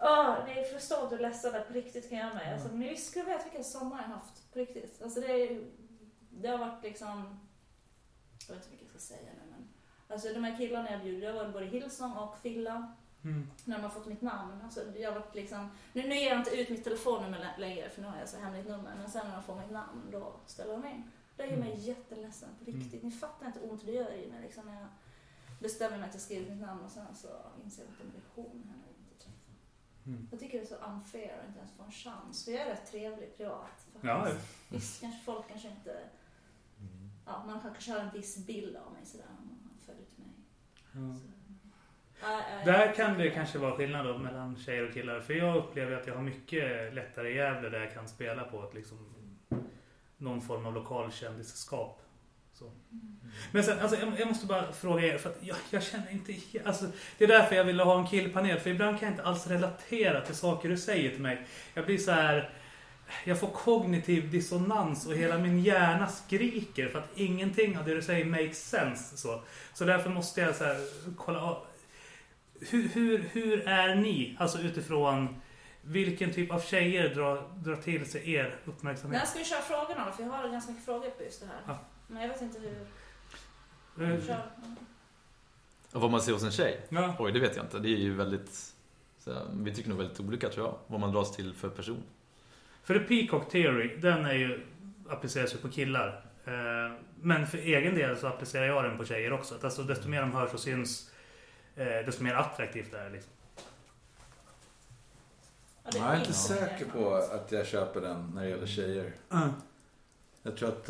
åh, ni förstår hur ledsen det på riktigt kan jag mig. Alltså, ni skulle veta vilken sommar jag har haft på riktigt. Alltså det, är, det har varit liksom, jag vet inte vad jag ska säga nu men. Alltså de här killarna jag bjuder, det var både Hillsong och Filla. Mm. När de har fått mitt namn. Alltså, jag varit liksom, nu, nu ger jag inte ut mitt telefonnummer lä- längre för nu har jag så hemligt nummer. Men sen när de får mitt namn då ställer de in. Det gör mig jätteledsen på riktigt. Ni fattar inte ont det gör i mig liksom, när jag bestämmer mig att jag skriver mitt namn och sen så inser jag att det relation här när jag inte träffar. Jag tycker det är så unfair att inte ens få en chans. För jag är rätt trevlig privat. Ja, ja. Visst, kanske folk kanske inte... Ja, man kanske har en viss bild av mig sådär om man har följt mig. Så, ja, Där kan det kanske vara skillnad då mellan tjejer och killar. För jag upplever att jag har mycket lättare i Gävle där jag kan spela på ett liksom, någon form av lokal kändisskap. Så. Men sen, alltså, jag, jag måste bara fråga er, för att jag, jag känner inte... Alltså, det är därför jag ville ha en killpanel, för ibland kan jag inte alls relatera till saker du säger till mig. Jag blir så här... Jag får kognitiv dissonans och hela min hjärna skriker för att ingenting av det du säger makes sense. Så, så därför måste jag så här, kolla av. Hur, hur, hur är ni, alltså utifrån vilken typ av tjejer drar, drar till sig er När uppmärksamhet? ska vi köra frågorna? För jag har ganska mycket frågor på just det här. Ja. Men jag vet inte hur... Eh, Kör. Och vad man ser hos en tjej? Ja. Oj, det vet jag inte. Det är ju väldigt... Så, här, vi tycker nog väldigt olika tror jag, vad man dras till för person. För the Peacock Theory, den är ju, appliceras ju på killar. Eh, Men för egen del så applicerar jag den på tjejer också. Att Alltså, desto mer de hörs och syns, eh, desto mer attraktivt är det. Liksom. Ja, det Jag är inte säker på att jag köper den när det gäller tjejer. Mm. Jag tror att...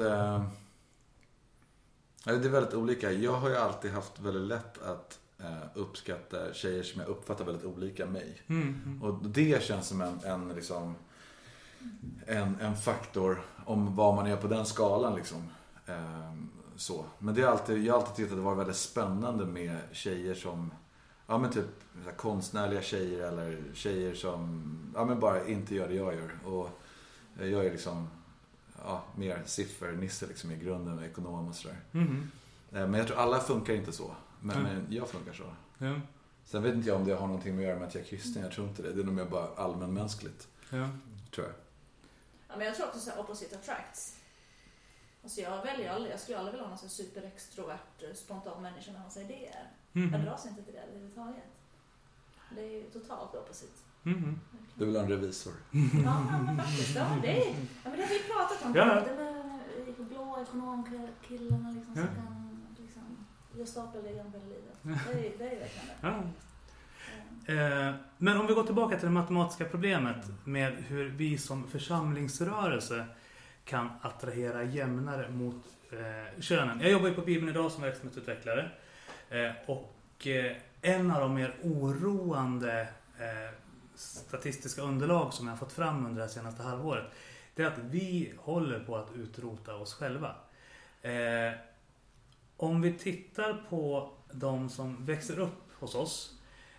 Det är väldigt olika. Jag har ju alltid haft väldigt lätt att eh, uppskatta tjejer som jag uppfattar väldigt olika mig. Mm. Mm. Och det känns som en, en, liksom, en, en faktor om vad man är på den skalan. Liksom. Ehm, så. Men det är alltid, jag har alltid tyckt att det var väldigt spännande med tjejer som Ja men typ konstnärliga tjejer eller tjejer som ja, men bara inte gör det jag gör. Och jag är liksom ja, mer siffernisse liksom i grunden, ekonom och sådär. Mm. Men jag tror alla funkar inte så. Men, Mm. men jag funkar så. Ja. Sen vet inte jag om det har någonting med att göra med att jag är kristen. Jag tror inte det. Det är nog mer bara allmänmänskligt. Ja. Tror jag. Ja, men jag tror också så här opposite attracts. Alltså jag väljer aldrig, jag skulle aldrig vilja ha någon superextrovert, eh, spontan människa med massa idéer. Jag Mm. dras inte till det överhuvudtaget. Det är ju totalt opposite. Mm. Du vill ha en revisor. Ja, men faktiskt. Ja, det, är, ja, men det har vi pratat om. Ja. Det med blå ekonomkillarna liksom, som Ja. kan liksom, göra stapeldiagram hela livet. Det är, det är verkligen det. Ja. Eh, Eh, Men om vi går tillbaka till det matematiska problemet med hur vi som församlingsrörelse kan attrahera jämnare mot eh, könen. Jag jobbar ju på Bibeln idag som verksamhetsutvecklare. Eh, och eh, en av de mer oroande eh, statistiska underlag som jag har fått fram under det senaste halvåret. Det är att vi håller på att utrota oss själva. Eh, om vi tittar på de som växer upp hos oss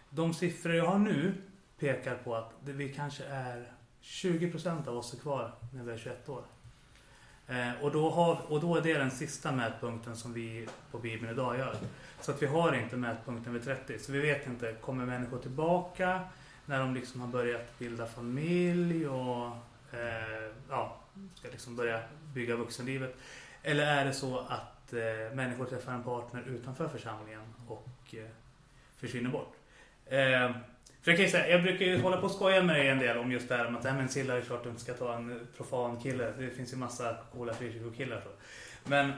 de siffror jag har nu pekar på att det, vi kanske är 20% av oss är kvar när vi är 21 år. Eh, och, då har, och då är det den sista mätpunkten som vi på Bibeln idag gör. Så att vi har inte mätpunkten vid 30. Så vi vet inte, kommer människor tillbaka när de liksom har börjat bilda familj och eh, ja, ska liksom börja bygga vuxenlivet? Eller är det så att eh, människor träffar en partner utanför församlingen och eh, försvinner bort? Eh, för jag, kan ju säga, jag brukar ju hålla på och skoja med dig en del om just det här med att "Nej, men Silla är klart du inte ska ta en profan kille. Det finns ju massa coola frikyrkokillar. Men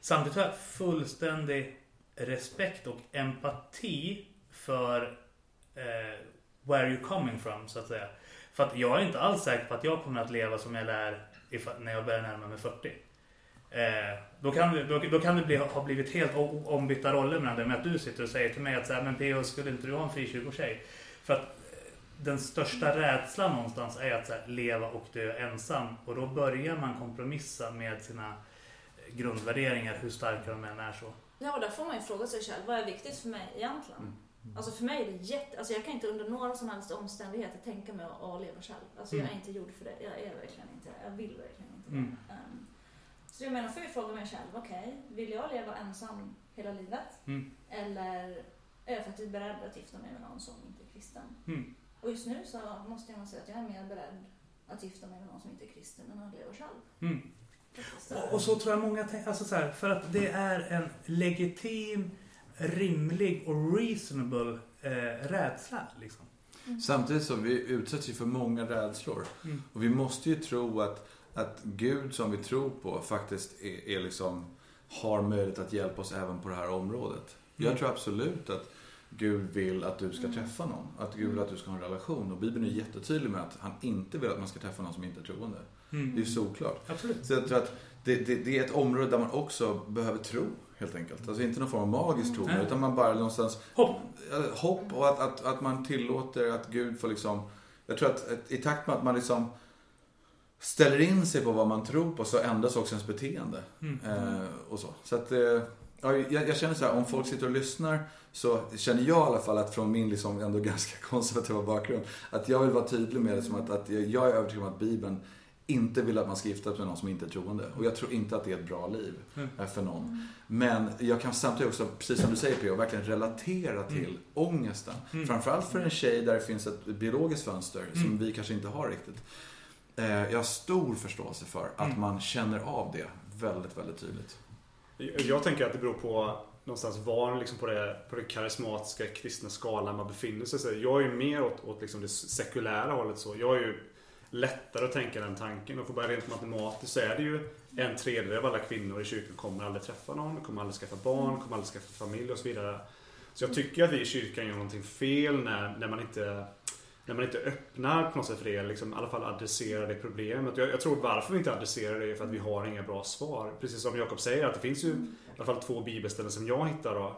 samtidigt har jag fullständig respekt och empati för eh, where you're coming from så att säga. För att jag är inte alls säker på att jag kommer att leva som jag lär när jag börjar närma mig 40. Eh, då, kan det, då, då kan det bli, ha blivit helt ombytta roller mellan det med att du sitter och säger till mig att så här, men P.O. skulle inte du ha en frikyrkotjej? För att eh, den största rädslan någonstans är att så här, leva och dö ensam. Och då börjar man kompromissa med sina eh, grundvärderingar, hur starka de än är så. Ja, och där får man ju fråga sig själv, vad är viktigt för mig egentligen? Mm. Alltså för mig är det jätte... Alltså jag kan inte under några som helst omständigheter tänka mig att, att leva själv. Alltså jag är Mm. inte gjord för det. Jag är verkligen inte det. Jag vill verkligen inte det. Mm. Ehm, så jag menar, får jag fråga mig själv, okej, vill jag leva ensam hela livet? Mm. Eller är jag faktiskt beredd att gifta mig med någon som inte är kristen? Mm. Och just nu så måste jag nog säga att jag är mer beredd att gifta mig med någon som inte är kristen än att leva själv. Mm. Och så tror jag många tänker, alltså så här, för att det är en legitim, rimlig och reasonable eh, rädsla. Liksom. Samtidigt så vi utsätts ju för många rädslor. Mm. Och vi måste ju tro att, att Gud som vi tror på faktiskt är, är liksom, har möjlighet att hjälpa oss även på det här området. Mm. Jag tror absolut att, Gud vill att du ska Mm. träffa någon. Att Gud vill att du ska ha en relation. Och Bibeln är jättetydlig med att han inte vill att man ska träffa någon som inte är troende. Mm. Det är ju solklart. Absolut. Så jag tror att det, det, det är ett område där man också behöver tro, helt enkelt. Alltså inte någon form av magisk tro, Nej. utan man bara någonstans Hopp. hopp och att, att, att man tillåter att Gud får liksom... Jag tror att, att i takt med att man liksom ställer in sig på vad man tror på så ändras också ens beteende. Mm. Eh, och så. Så att, eh, ja, jag, jag känner så här, om folk sitter och lyssnar så känner jag i alla fall att från min liksom ändå ganska [laughs] konservativa bakgrund att jag vill vara tydlig med det som att, att jag är övertygad om att Bibeln inte vill att man ska gifta sig med någon som inte är troende. Och jag tror inte att det är ett bra liv Mm. eh, för någon. Men jag kan samtidigt också, precis som du säger P.O. verkligen relatera till Mm. ångesten. Mm. Framförallt för en tjej där det finns ett biologiskt fönster som Mm. vi kanske inte har riktigt. Eh, Jag har stor förståelse för att Mm. man känner av det väldigt, väldigt tydligt. Jag- tänker att det beror på någonstans var liksom på, det, på den karismatiska kristna skalan man befinner sig. Så jag är ju mer åt, åt liksom det sekulära hållet så. Jag är ju lättare att tänka den tanken. Och för bara rent matematiskt så är det ju en tredjedel av alla kvinnor i kyrkan kommer aldrig träffa någon, kommer aldrig skaffa barn, kommer aldrig skaffa familj och så vidare. Så jag tycker att vi i kyrkan gör någonting fel när, när man inte när man inte öppnar på något sätt för det, liksom, i alla fall adresserar det problemet. Jag, jag tror varför vi inte adresserar det är för att vi har inga bra svar. Precis som Jakob säger, att det finns ju i alla fall två bibelställen som jag hittar då,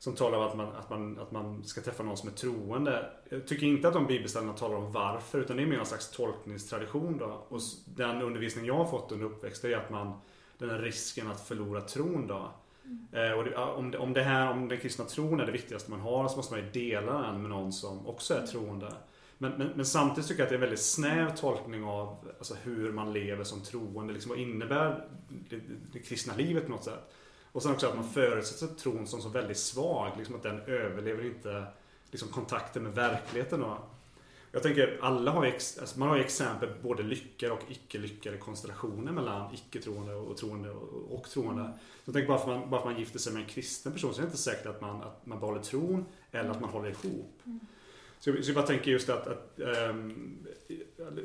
som talar om att man, att, man, att man ska träffa någon som är troende. Jag tycker inte att de bibelställena talar om varför, utan det är mer någon slags tolkningstradition då. Och den undervisning jag har fått under uppväxt är att man, den här risken att förlora tron då. Eh, och det, om, det, om det här, om den kristna tron är det viktigaste man har så måste man ju dela den med någon som också är troende. Men, men, men samtidigt tycker jag att det är en väldigt snäv tolkning av alltså, hur man lever som troende. Liksom, vad innebär det, det kristna livet på något sätt? Och sen också att man förutsätter tron som så väldigt svag. Liksom att den överlever inte liksom, kontakten med verkligheten. Då. Jag tänker, alla har ju alltså, man har ju exempel både lyckade och icke lyckade konstellationer mellan icke-troende och troende och, och troende. Så jag tänker bara för, man, bara för man gifter sig med en kristen person så är det inte säkert att man, att man behåller tron eller att man håller ihop. Så jag, så jag bara tänker just att, att ehm,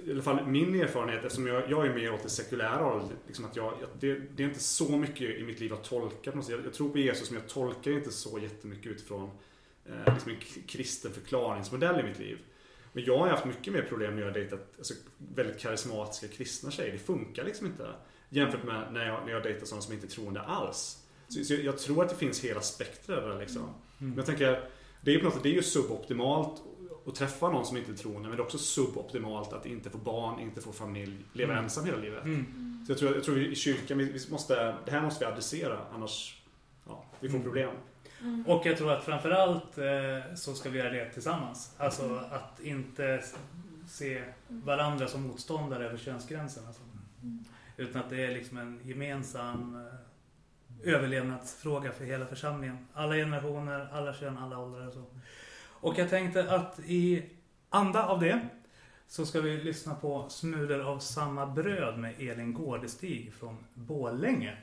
i alla fall min erfarenhet, eftersom jag, jag är mer åt det sekulära hållet, liksom att jag, det, det är inte så mycket i mitt liv att tolka. på något sätt. Jag, jag tror på Jesus men jag tolkar inte så jättemycket utifrån eh, liksom en kristen förklaringsmodell i mitt liv. Men jag har haft mycket mer problem när jag har dejtat alltså, väldigt karismatiska kristna tjejer. Det funkar liksom inte. Jämfört med när jag, när jag dejtar sådana som inte är troende alls. Så, så jag, jag tror att det finns hela spektrat där liksom. Men jag tänker, det är, på något det är ju suboptimalt att träffa någon som inte är troende. Men det är också suboptimalt att inte få barn, inte få familj, leva Mm. ensam hela livet. Mm. Så jag tror, jag tror i kyrkan, vi, vi måste, det här måste vi adressera. Annars, ja, vi får Mm. problem. Och jag tror att framförallt eh, så ska vi göra det tillsammans. Alltså att inte se varandra som motståndare över könsgränsen. Alltså. Utan att det är liksom en gemensam eh, överlevnadsfråga för hela församlingen. Alla generationer, alla kön, alla åldrar och så. Och jag tänkte att i anda av det så ska vi lyssna på Smulor av samma bröd med Elin Gårdestig från Bålänge.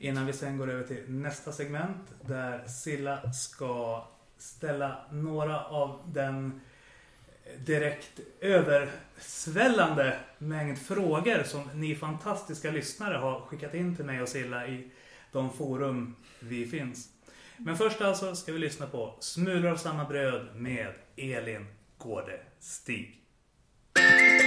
Innan vi sen går över till nästa segment där Silla ska ställa några av den direkt översvällande mängd frågor som ni fantastiska lyssnare har skickat in till mig och Silla i de forum vi finns. Men först alltså ska vi lyssna på Smulor av samma bröd med Elin Gårdestig. Vi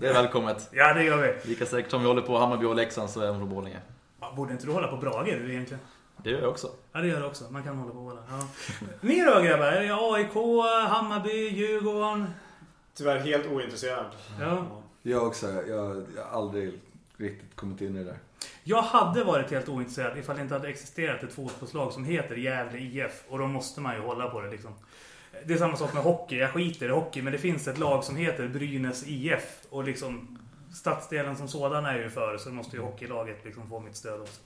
Det är välkommet. Ja, det gör vi. Lika säkert som vi håller på Hammarby och Leksand så är hon från Borlänge. Ja, Borde inte du hålla på Brage du egentligen? Det gör jag också. Ja, det gör du också. Man kan hålla på båda. Ja. Ni då grabbar? Är det AIK, Hammarby, Djurgården? Tyvärr helt ointresserad. Ja. Jag också. Jag, jag har aldrig riktigt kommit in i det där. Jag hade varit helt ointresserad ifall det inte hade existerat ett fotbollslag som heter Gävle IF. Och då måste man ju hålla på det liksom. Det är samma sak med hockey. Jag skiter i hockey. Men det finns ett lag som heter Brynäs IF. Och liksom stadsdelen som sådan är ju för. Så måste ju hockeylaget liksom få mitt stöd också.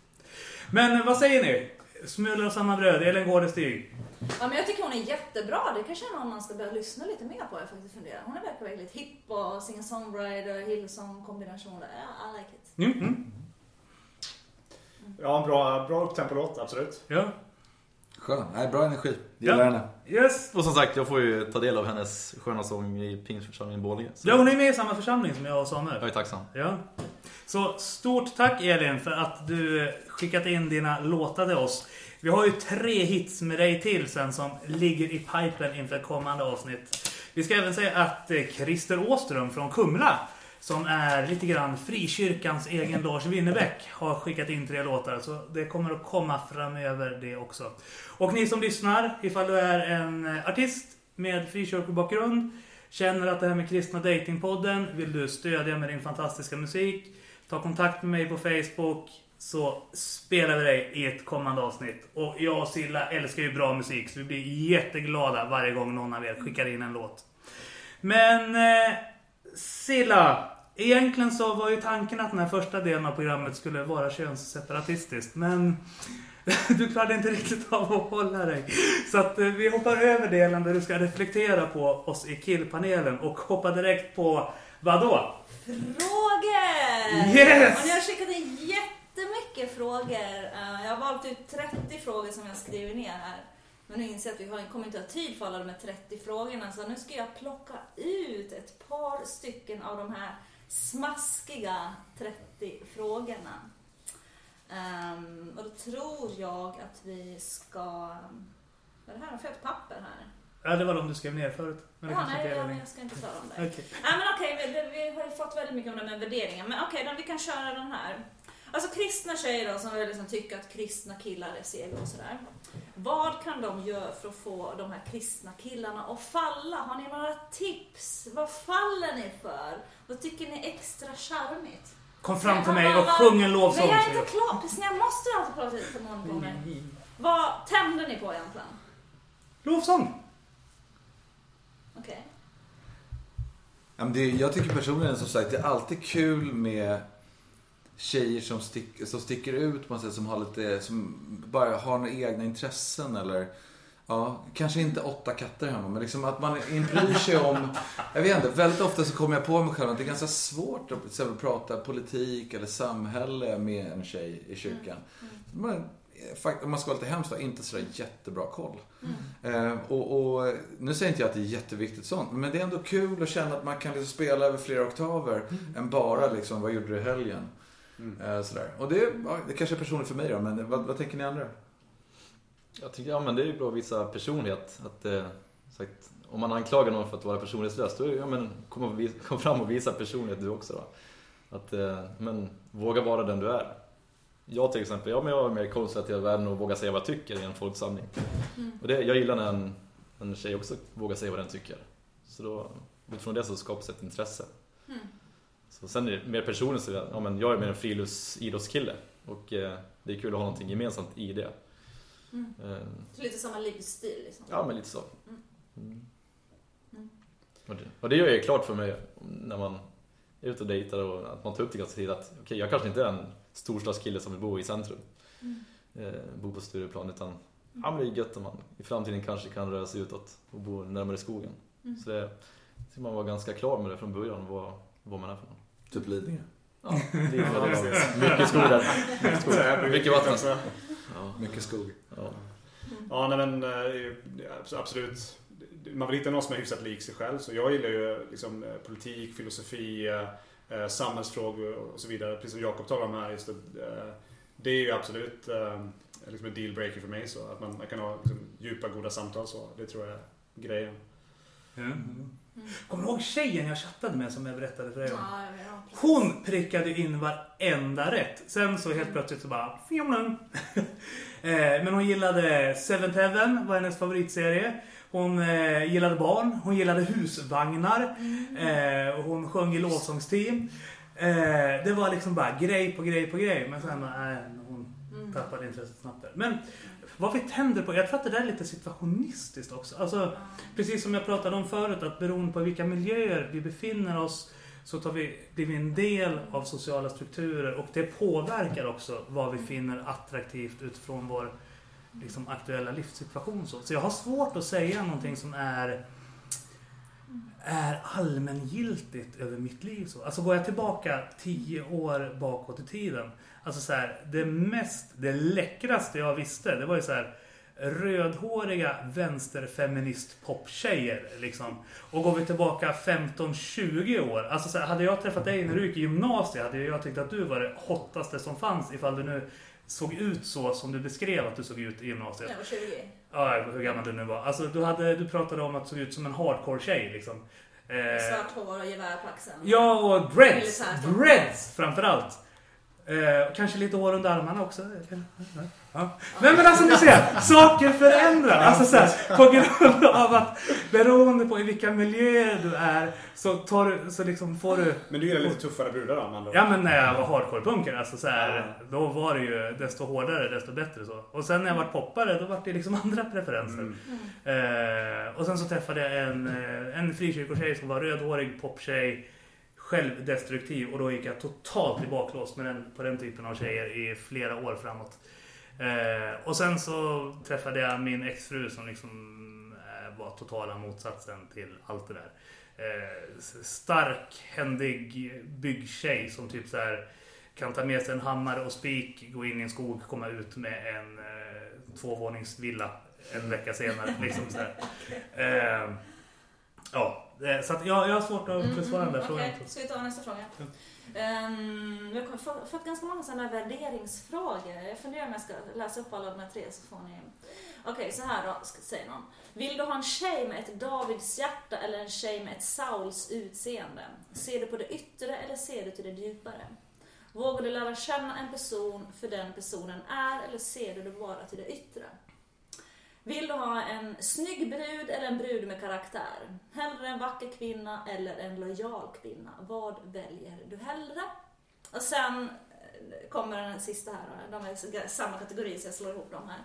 Men vad säger ni? Smulor och samma bröd. Elin Gårdestig. Ja, men jag tycker hon är jättebra. Det kanske är någon man ska börja lyssna lite mer på. Jag faktiskt funderar. Hon är verkar väldigt hipp och singer-songwriter, Hillsong kombination. Ja, I like it. Mm, mm. Ja, en bra, bra upptempo-låt, absolut. Ja. Skön. Nej, bra energi. Gillar Ja. henne. Yes. Och som sagt, jag får ju ta del av hennes sköna sång i Pingstförsamlingen i Borlänge. Så Ja, hon är med i samma församling som jag och Samuel. jag är tacksam. Ja. Så stort tack Elin för att du skickat in dina låtar till oss. Vi har ju tre hits med dig till sen som ligger i pipen inför kommande avsnitt. Vi ska även säga att eh, Christer Åström från Kumla, som är lite grann frikyrkans egen Lars Winnerbäck, har skickat in tre låtar. Så det kommer att komma framöver det också. Och ni som lyssnar, ifall du är en eh, artist med frikyrkobakgrund, känner att det här med Kristna Datingpodden vill du stödja med din fantastiska musik, ta kontakt med mig på Facebook så spelar vi dig i ett kommande avsnitt. Och jag och Silla älskar ju bra musik så vi blir jätteglada varje gång någon av er skickar in en låt. Men eh, Silla, egentligen så var ju tanken att den här första delen av programmet skulle vara könsseparatistiskt. Men [laughs] du klarade inte riktigt av att hålla dig. Så att eh, vi hoppar över delen där du ska reflektera på oss i killpanelen och hoppar direkt på vadå? Frågor! Yes! Och ni har skickat in jättemycket frågor. Eh, Jag har valt ut 30 frågor som jag skriver ner här. Men nu inser jag att vi har- kommer inte ha tid för alla de här 30 frågorna. Så nu ska jag plocka ut ett par stycken av de här smaskiga 30 frågorna. Ehm, och då tror jag att vi ska... Vad är det här? Har jag ett papper här? Ja, det var de du skrev ner förut. Men Ja, nej, ja, men jag ska inte ta dem där. Okej. Nej men okej, vi, vi har ju fått väldigt mycket om det med värderingar. Men okej, då, vi kan köra den här. Alltså kristna tjejer då, som liksom tycker att kristna killar är sega och sådär. Vad kan de göra för att få de här kristna killarna att falla? Har ni några tips? Vad faller ni för? Vad tycker ni är extra charmigt? Kom fram till mig och sjung en lovsång. Men jag är inte klar, precis. Jag måste alltid prata lite för någon gånger. Vad tänder ni på egentligen? Lovsång! Okej. Det, jag tycker personligen som sagt det är alltid kul med tjejer som, stick, som sticker ut på något sätt, som har lite, som bara har några egna intressen eller Ja, kanske inte åtta katter hemma, men liksom att man bryr sig om... Jag vet inte, väldigt ofta så kommer jag på mig själv att det är ganska svårt att till prata politik eller samhälle med en tjej i kyrkan. Man, fakt- om man ska vara lite hemskt då, inte sådär jättebra koll. Eh, och, och, nu säger inte jag att det är jätteviktigt sånt, men det är ändå kul att känna att man kan liksom spela över flera oktaver än bara liksom, vad gjorde du i helgen? Eh, sådär. Och det, ja, det kanske är personligt för mig då, men vad, vad tänker ni andra? Jag tycker, ja men det är ju bra att visa personlighet. Att, eh, sagt, om man anklagar någon för att vara personlighetslös, då är det, ja men kom, och vis, kom fram och visa personlighet du också då. Att, eh, men våga vara den du är. Jag till exempel, ja, men jag är mer konservativ världen och vågar säga vad jag tycker i en folksamling. Och det, jag gillar när en, en tjej också vågar säga vad den tycker. Så då, utifrån det så skapas ett intresse. Så sen är det mer personligt så, ja, men jag är mer en friluftsidrottskille. Och eh, det är kul att ha någonting gemensamt i det. Eh, Så lite samma livsstil liksom. Ja, men lite så. Mm. Och, det, och det gör jag klart för mig när man är ute och dejtar och att man tar upp det ganska tidigt att okej, jag kanske inte är en storstadskille som vill bo i centrum. Eh, bo på Stureplan utan ja, men det är gött om man i framtiden kanske kan röra sig utåt och bo närmare skogen. Så det så man var ganska klar med det från början, vad, vad man är för någon. Typ Lidingö. Ja, [laughs] det är mycket skog där. Så här, [laughs] Mycket vatten. Ja, Mycket skog. ja. Ja, nej men eh, absolut. Man vill hitta någon som är hyfsat lik sig själv. Så jag gillar ju liksom, eh, politik, filosofi, eh, samhällsfrågor och så vidare. Precis som Jakob talade om här. Just det, det är ju absolut liksom en dealbreaker för mig. Så att man, man kan ha liksom, djupa, goda samtal. Så. Det tror jag är grejen. Kommer du ihåg tjejen jag chattade med som jag berättade för dig om? Ja, ja. Hon prickade in varenda rätt. Sen så helt plötsligt så bara... fjomlen. [laughs] Eh, Men hon gillade Seventh Heaven, var hennes favoritserie. Hon eh, gillade barn, hon gillade husvagnar. Eh, och hon sjöng i lovsångsteam. Eh, det var liksom bara grej på grej på grej. Men sen nej, hon tappade intresset snabbt där. Men vad vi tänder på, jag tror att det där är lite situationistiskt också. Alltså, precis som jag pratade om förut, att beroende på vilka miljöer vi befinner oss så tar vi, blir vi en del av sociala strukturer och det påverkar också vad vi finner attraktivt utifrån vår liksom, aktuella livssituation. Så. så jag har svårt att säga någonting som är är allmängiltigt över mitt liv. Så. Alltså går jag tillbaka tio år bakåt i tiden. Alltså så här, det mest, det läckraste jag visste, det var ju så här rödhåriga vänsterfeminist poptjejer liksom. Och går vi tillbaka 15-20 år, alltså så här, hade jag träffat dig när du gick i gymnasiet hade jag tyckt att du var det hottaste som fanns ifall du nu såg ut så som du beskrev att du såg ut i gymnasiet. Jag var 20. Ja, hur gammal du nu var. Alltså, du, hade, du pratade om att du såg ut som en hardcore-tjej liksom. Eh, Svart hår och gevär på axeln. ja, och dreads. Dreads framförallt. Eh, kanske lite hår under armarna också. Ja. Nej men alltså ni ser, saker förändras. Alltså så här, på grund av att beroende på i vilka miljöer du är så, tar du, så liksom får du Men du gillar lite tuffare brudar då? ord? Ja men när jag var hardcore-punkare, alltså så här, då var det ju desto hårdare desto bättre så. Och sen när jag var poppare då var det liksom [laughs] andra preferenser. Eh, och sen så träffade jag en, eh, en frikyrkotjej som var rödhårig poptjej, självdestruktiv och då gick jag totalt i baklås med den, på den typen av tjejer i flera år framåt. Eh, och sen så träffade jag min exfru som liksom eh, var totala motsatsen till allt det där. Eh, stark, händig byggtjej som typ så här kan ta med sig en hammare och spik, gå in i en skog, komma ut med en eh, tvåvåningsvilla en vecka senare. Liksom så. [laughs] Eh, ja, så att jag, jag har svårt att besvara den där frågan. Okej, ska vi ta nästa fråga? Um, har fått, ganska många sådana värderingsfrågor. Jag funderar om jag ska läsa upp alla de här tre så får ni... Okej, så här då, säger någon. Vill du ha en tjej med ett Davids hjärta eller en tjej med ett Sauls utseende? Ser du på det yttre eller ser du till det djupare? Vågar du lära känna en person för den personen är eller ser du det bara till det yttre? Vill du ha en snygg brud eller en brud med karaktär? Hellre en vacker kvinna eller en lojal kvinna? Vad väljer du hellre? Och sen eh, kommer den sista här, de är i samma kategori så jag slår ihop dem här.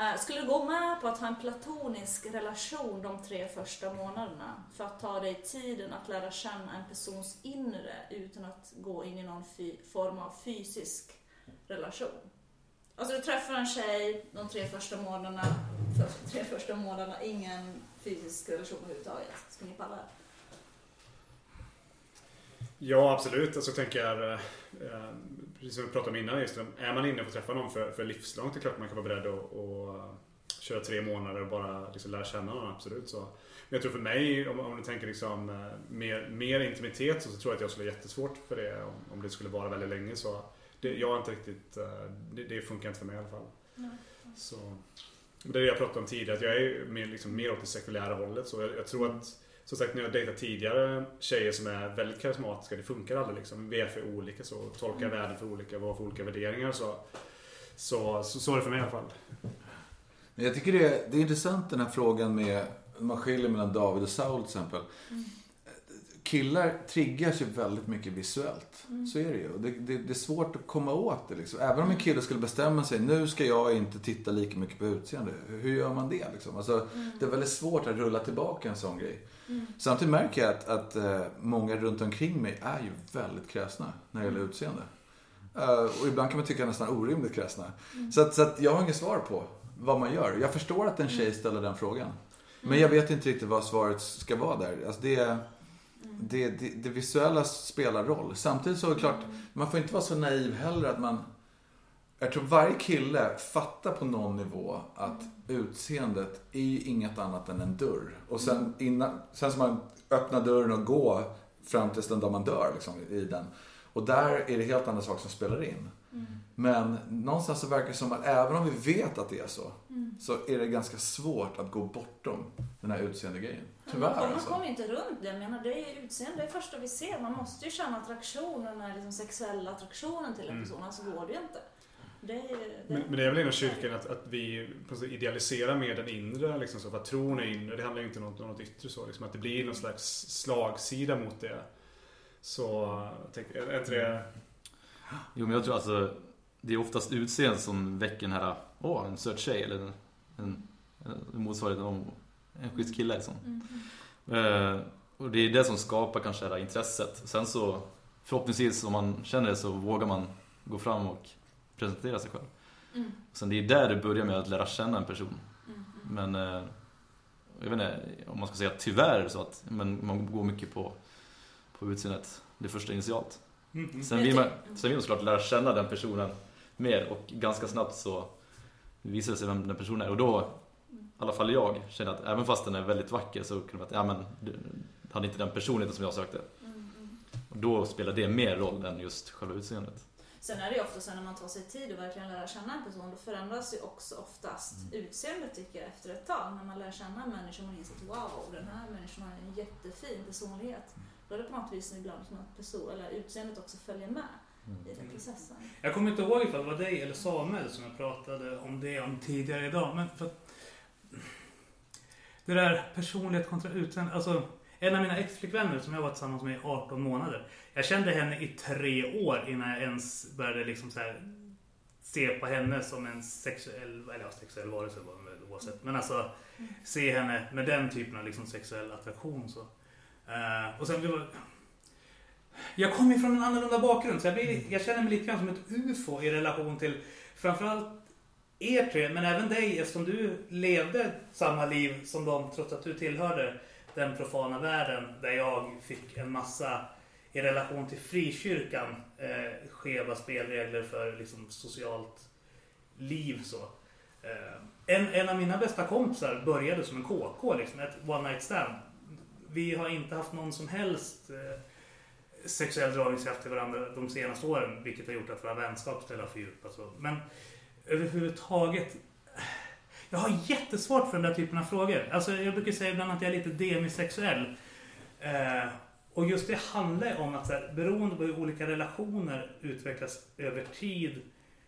Eh, skulle du gå med på att ha en platonisk relation de tre första månaderna för att ta dig tiden att lära känna en persons inre utan att gå in i någon form av fysisk relation? Alltså du träffar en tjej de tre första månaderna, för, tre första månaderna, ingen fysisk relation överhuvudtaget. Ska ni palla det? Ja, absolut. Alltså, jag tänker, eh, eh, precis som vi pratade om innan, just, det, är man inne på att träffa någon för, för livslångt, det är klart man kan vara beredd att och, eh, köra tre månader och bara liksom lära känna någon, absolut. Så. Men jag tror för mig, om, om du tänker liksom, eh, mer, mer intimitet, så, så tror jag att jag skulle ha jättesvårt för det om, om det skulle vara väldigt länge. Så det, jag är inte riktigt, eh, det, det funkar inte för mig i alla fall. Så, det är det jag pratade om tidigare, att jag är mer, liksom, mer åt det sekulära hållet. Så jag, jag tror att som sagt, när jag dejtat tidigare tjejer som är väldigt karismatiska, det funkar aldrig liksom. Vi är för olika så, tolkar världen för olika, vi har för olika värderingar så. Så, så, så är det för mig i alla fall. Jag tycker det är, det är intressant den här frågan med, man skiljer mellan David och Saul till exempel. Killar triggas ju väldigt mycket visuellt. Så är det ju. Det, det, det är svårt att komma åt det liksom. Även om en kille skulle bestämma sig, nu ska jag inte titta lika mycket på utseende. Hur gör man det liksom? Alltså, Det är väldigt svårt att rulla tillbaka en sån grej. Samtidigt märker jag att, att eh, många runt omkring mig är ju väldigt kräsna när det gäller utseende. Eh, och ibland kan man tycka nästan orimligt kräsna. Så, att, så att jag har inget svar på vad man gör. Jag förstår att en tjej ställer den frågan. Men jag vet inte riktigt vad svaret ska vara där. Alltså det, det, det, det visuella spelar roll. Samtidigt så är det klart, man får inte vara så naiv heller att man... Jag tror varje kille fattar på någon nivå att utseendet är ju inget annat än en dörr. Och sen, innan, sen ska man öppna dörren och gå fram tills den dag man dör liksom, i den. Och där är det helt andra saker som spelar in. Men någonstans så verkar det som att även om vi vet att det är så, så är det ganska svårt att gå bortom den här utseendegrejen. Tyvärr man, kommer, man alltså. kommer inte runt det. Jag menar, det är ju utseende, det är det första vi ser. Man måste ju känna attraktionen, den här liksom sexuella attraktionen till en Mm. person. Alltså går det ju inte. Det är, det, Men, men det är väl inom kyrkan att, att vi idealiserar mer den inre. Liksom, så för att tron är inre. Det handlar ju inte om något, om något yttre så. Liksom, att det blir någon slags slagsida mot det. Så, jag tänker, är inte det... Jo men jag tror alltså Det är oftast utseende som väcker den här Åh, en söt tjej eller en, en, en motsvarighet om en schysst kille liksom. Eh, och det är det som skapar kanske det här intresset. Sen så förhoppningsvis om man känner det så vågar man gå fram och presentera sig själv. Mm. Sen det är där det börjar med att lära känna en person. Mm. Men eh, jag vet inte om man ska säga tyvärr så att men man går mycket på, på utseendet det första initialt. Mm. Sen vill, man, sen vill man såklart lära känna den personen mer och ganska snabbt så visar det sig vem den personen är. Och då, i alla fall jag, känner att även fast den är väldigt vacker så kunde man att, ja men, hade inte den personligheten som jag sökte. Och då spelar det mer roll än just själva utseendet. Sen är det ju ofta så när man tar sig tid och verkligen lära känna en person, då förändras ju också oftast utseendet tycker jag efter ett tag. När man lär känna en människa och man inser att wow, den här människan har en jättefin personlighet. Då är det på något vis ibland som att person, eller utseendet också följer med i den processen. Jag kommer inte ihåg ifall det var dig eller Samuel som jag pratade om det om tidigare idag. Men för att, det där personlighet kontra utseende. Alltså, en av mina exflickvänner som jag var tillsammans med i 18 månader. Jag kände henne i tre år innan jag ens började liksom så här, se på henne som en sexuell, eller ja, sexuell varelse var hon väl oavsett. Men alltså se henne med den typen av liksom sexuell attraktion. Så. Eh, och sen, var, jag kommer ju från en annorlunda bakgrund så jag, blir, jag känner mig lite grann som ett UFO i relation till framförallt er tre, men även dig eftersom du levde samma liv som dem trots att du tillhörde den profana världen där jag fick en massa i relation till frikyrkan eh, skeva spelregler för liksom, socialt liv. Så. Eh, en, en av mina bästa kompisar började som en KK, liksom, ett one night stand. Vi har inte haft någon som helst eh, sexuell dragningskraft till varandra de senaste åren, vilket har gjort att våra vänskapsdelar har fördjupats. Alltså. och- Men överhuvudtaget, jag har jättesvårt för den där typen av frågor. Alltså, jag brukar säga ibland att jag är lite demisexuell. Eh, och just det handlar ju om att så här, beroende på hur olika relationer utvecklas över tid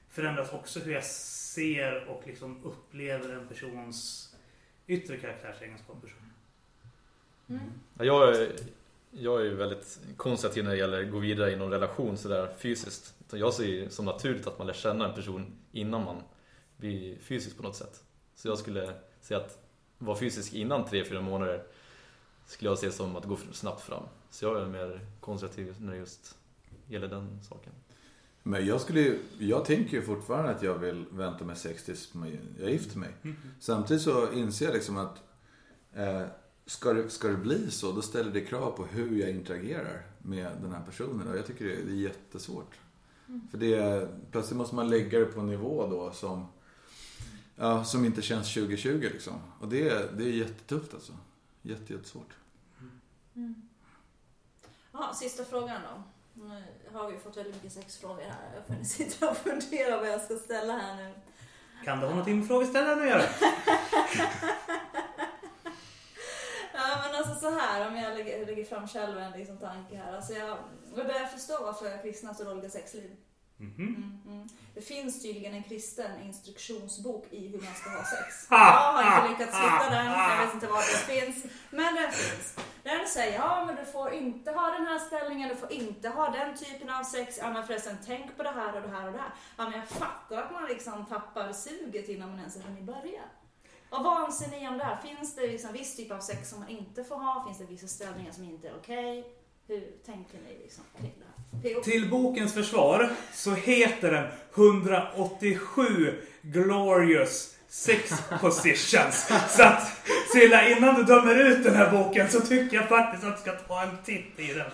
förändras också hur jag ser och liksom upplever en persons yttre karaktärsegenskaper. Ja, Jag är, jag är ju väldigt konservativ när det gäller att gå vidare i någon relation sådär fysiskt. Jag ser det som naturligt att man lär känna en person innan man blir fysisk på något sätt. Så jag skulle säga att vara fysisk innan 3-4 månader skulle jag se som att gå snabbt fram. Så jag är mer konservativ när det just gäller den saken. Men jag skulle ju, jag tänker ju fortfarande att jag vill vänta med sex tills jag gifter mig. Samtidigt så inser jag liksom att eh, ska, det, ska det bli så, då ställer det krav på hur jag interagerar med den här personen. Och jag tycker det är, det är jättesvårt. För det, plötsligt måste man lägga det på en nivå då som, ja, som inte känns 2020 liksom. Och det, är- det är jättetufft alltså. Jätte, jättesvårt. Ja, sista frågan då. Nu har vi fått väldigt mycket sexfrågor här. Jag får sitta och fundera vad jag ska ställa här nu. Kan det ha någonting med frågeställaren att göra? [laughs] Ja men alltså så här om jag lägger, lägger fram själv en liksom tanke här. Alltså jag, jag börjar förstå varför kristna har så dåliga sexliv. Mhm. Mm, mm. Det finns tydligen en kristen instruktionsbok i hur man ska ha sex. [laughs] Jag har inte lyckats hitta den, jag vet inte var den finns. Men den finns. Den säger ja men du får inte ha den här ställningen, du får inte ha den typen av sex. Ja men förresten tänk på det här och det här och det här. Ja men jag fattar att man liksom tappar suget innan man ens har hunnit börja. Och vad anser ni om det här? Finns det liksom viss typ av sex som man inte får ha? Finns det vissa ställningar som inte är okej? Hur tänker ni liksom kring det här? Till bokens försvar så heter den 187 Glorious Sex Positions. Så att Silla, innan du dömer ut den här boken så tycker jag faktiskt att du ska ta en titt i den.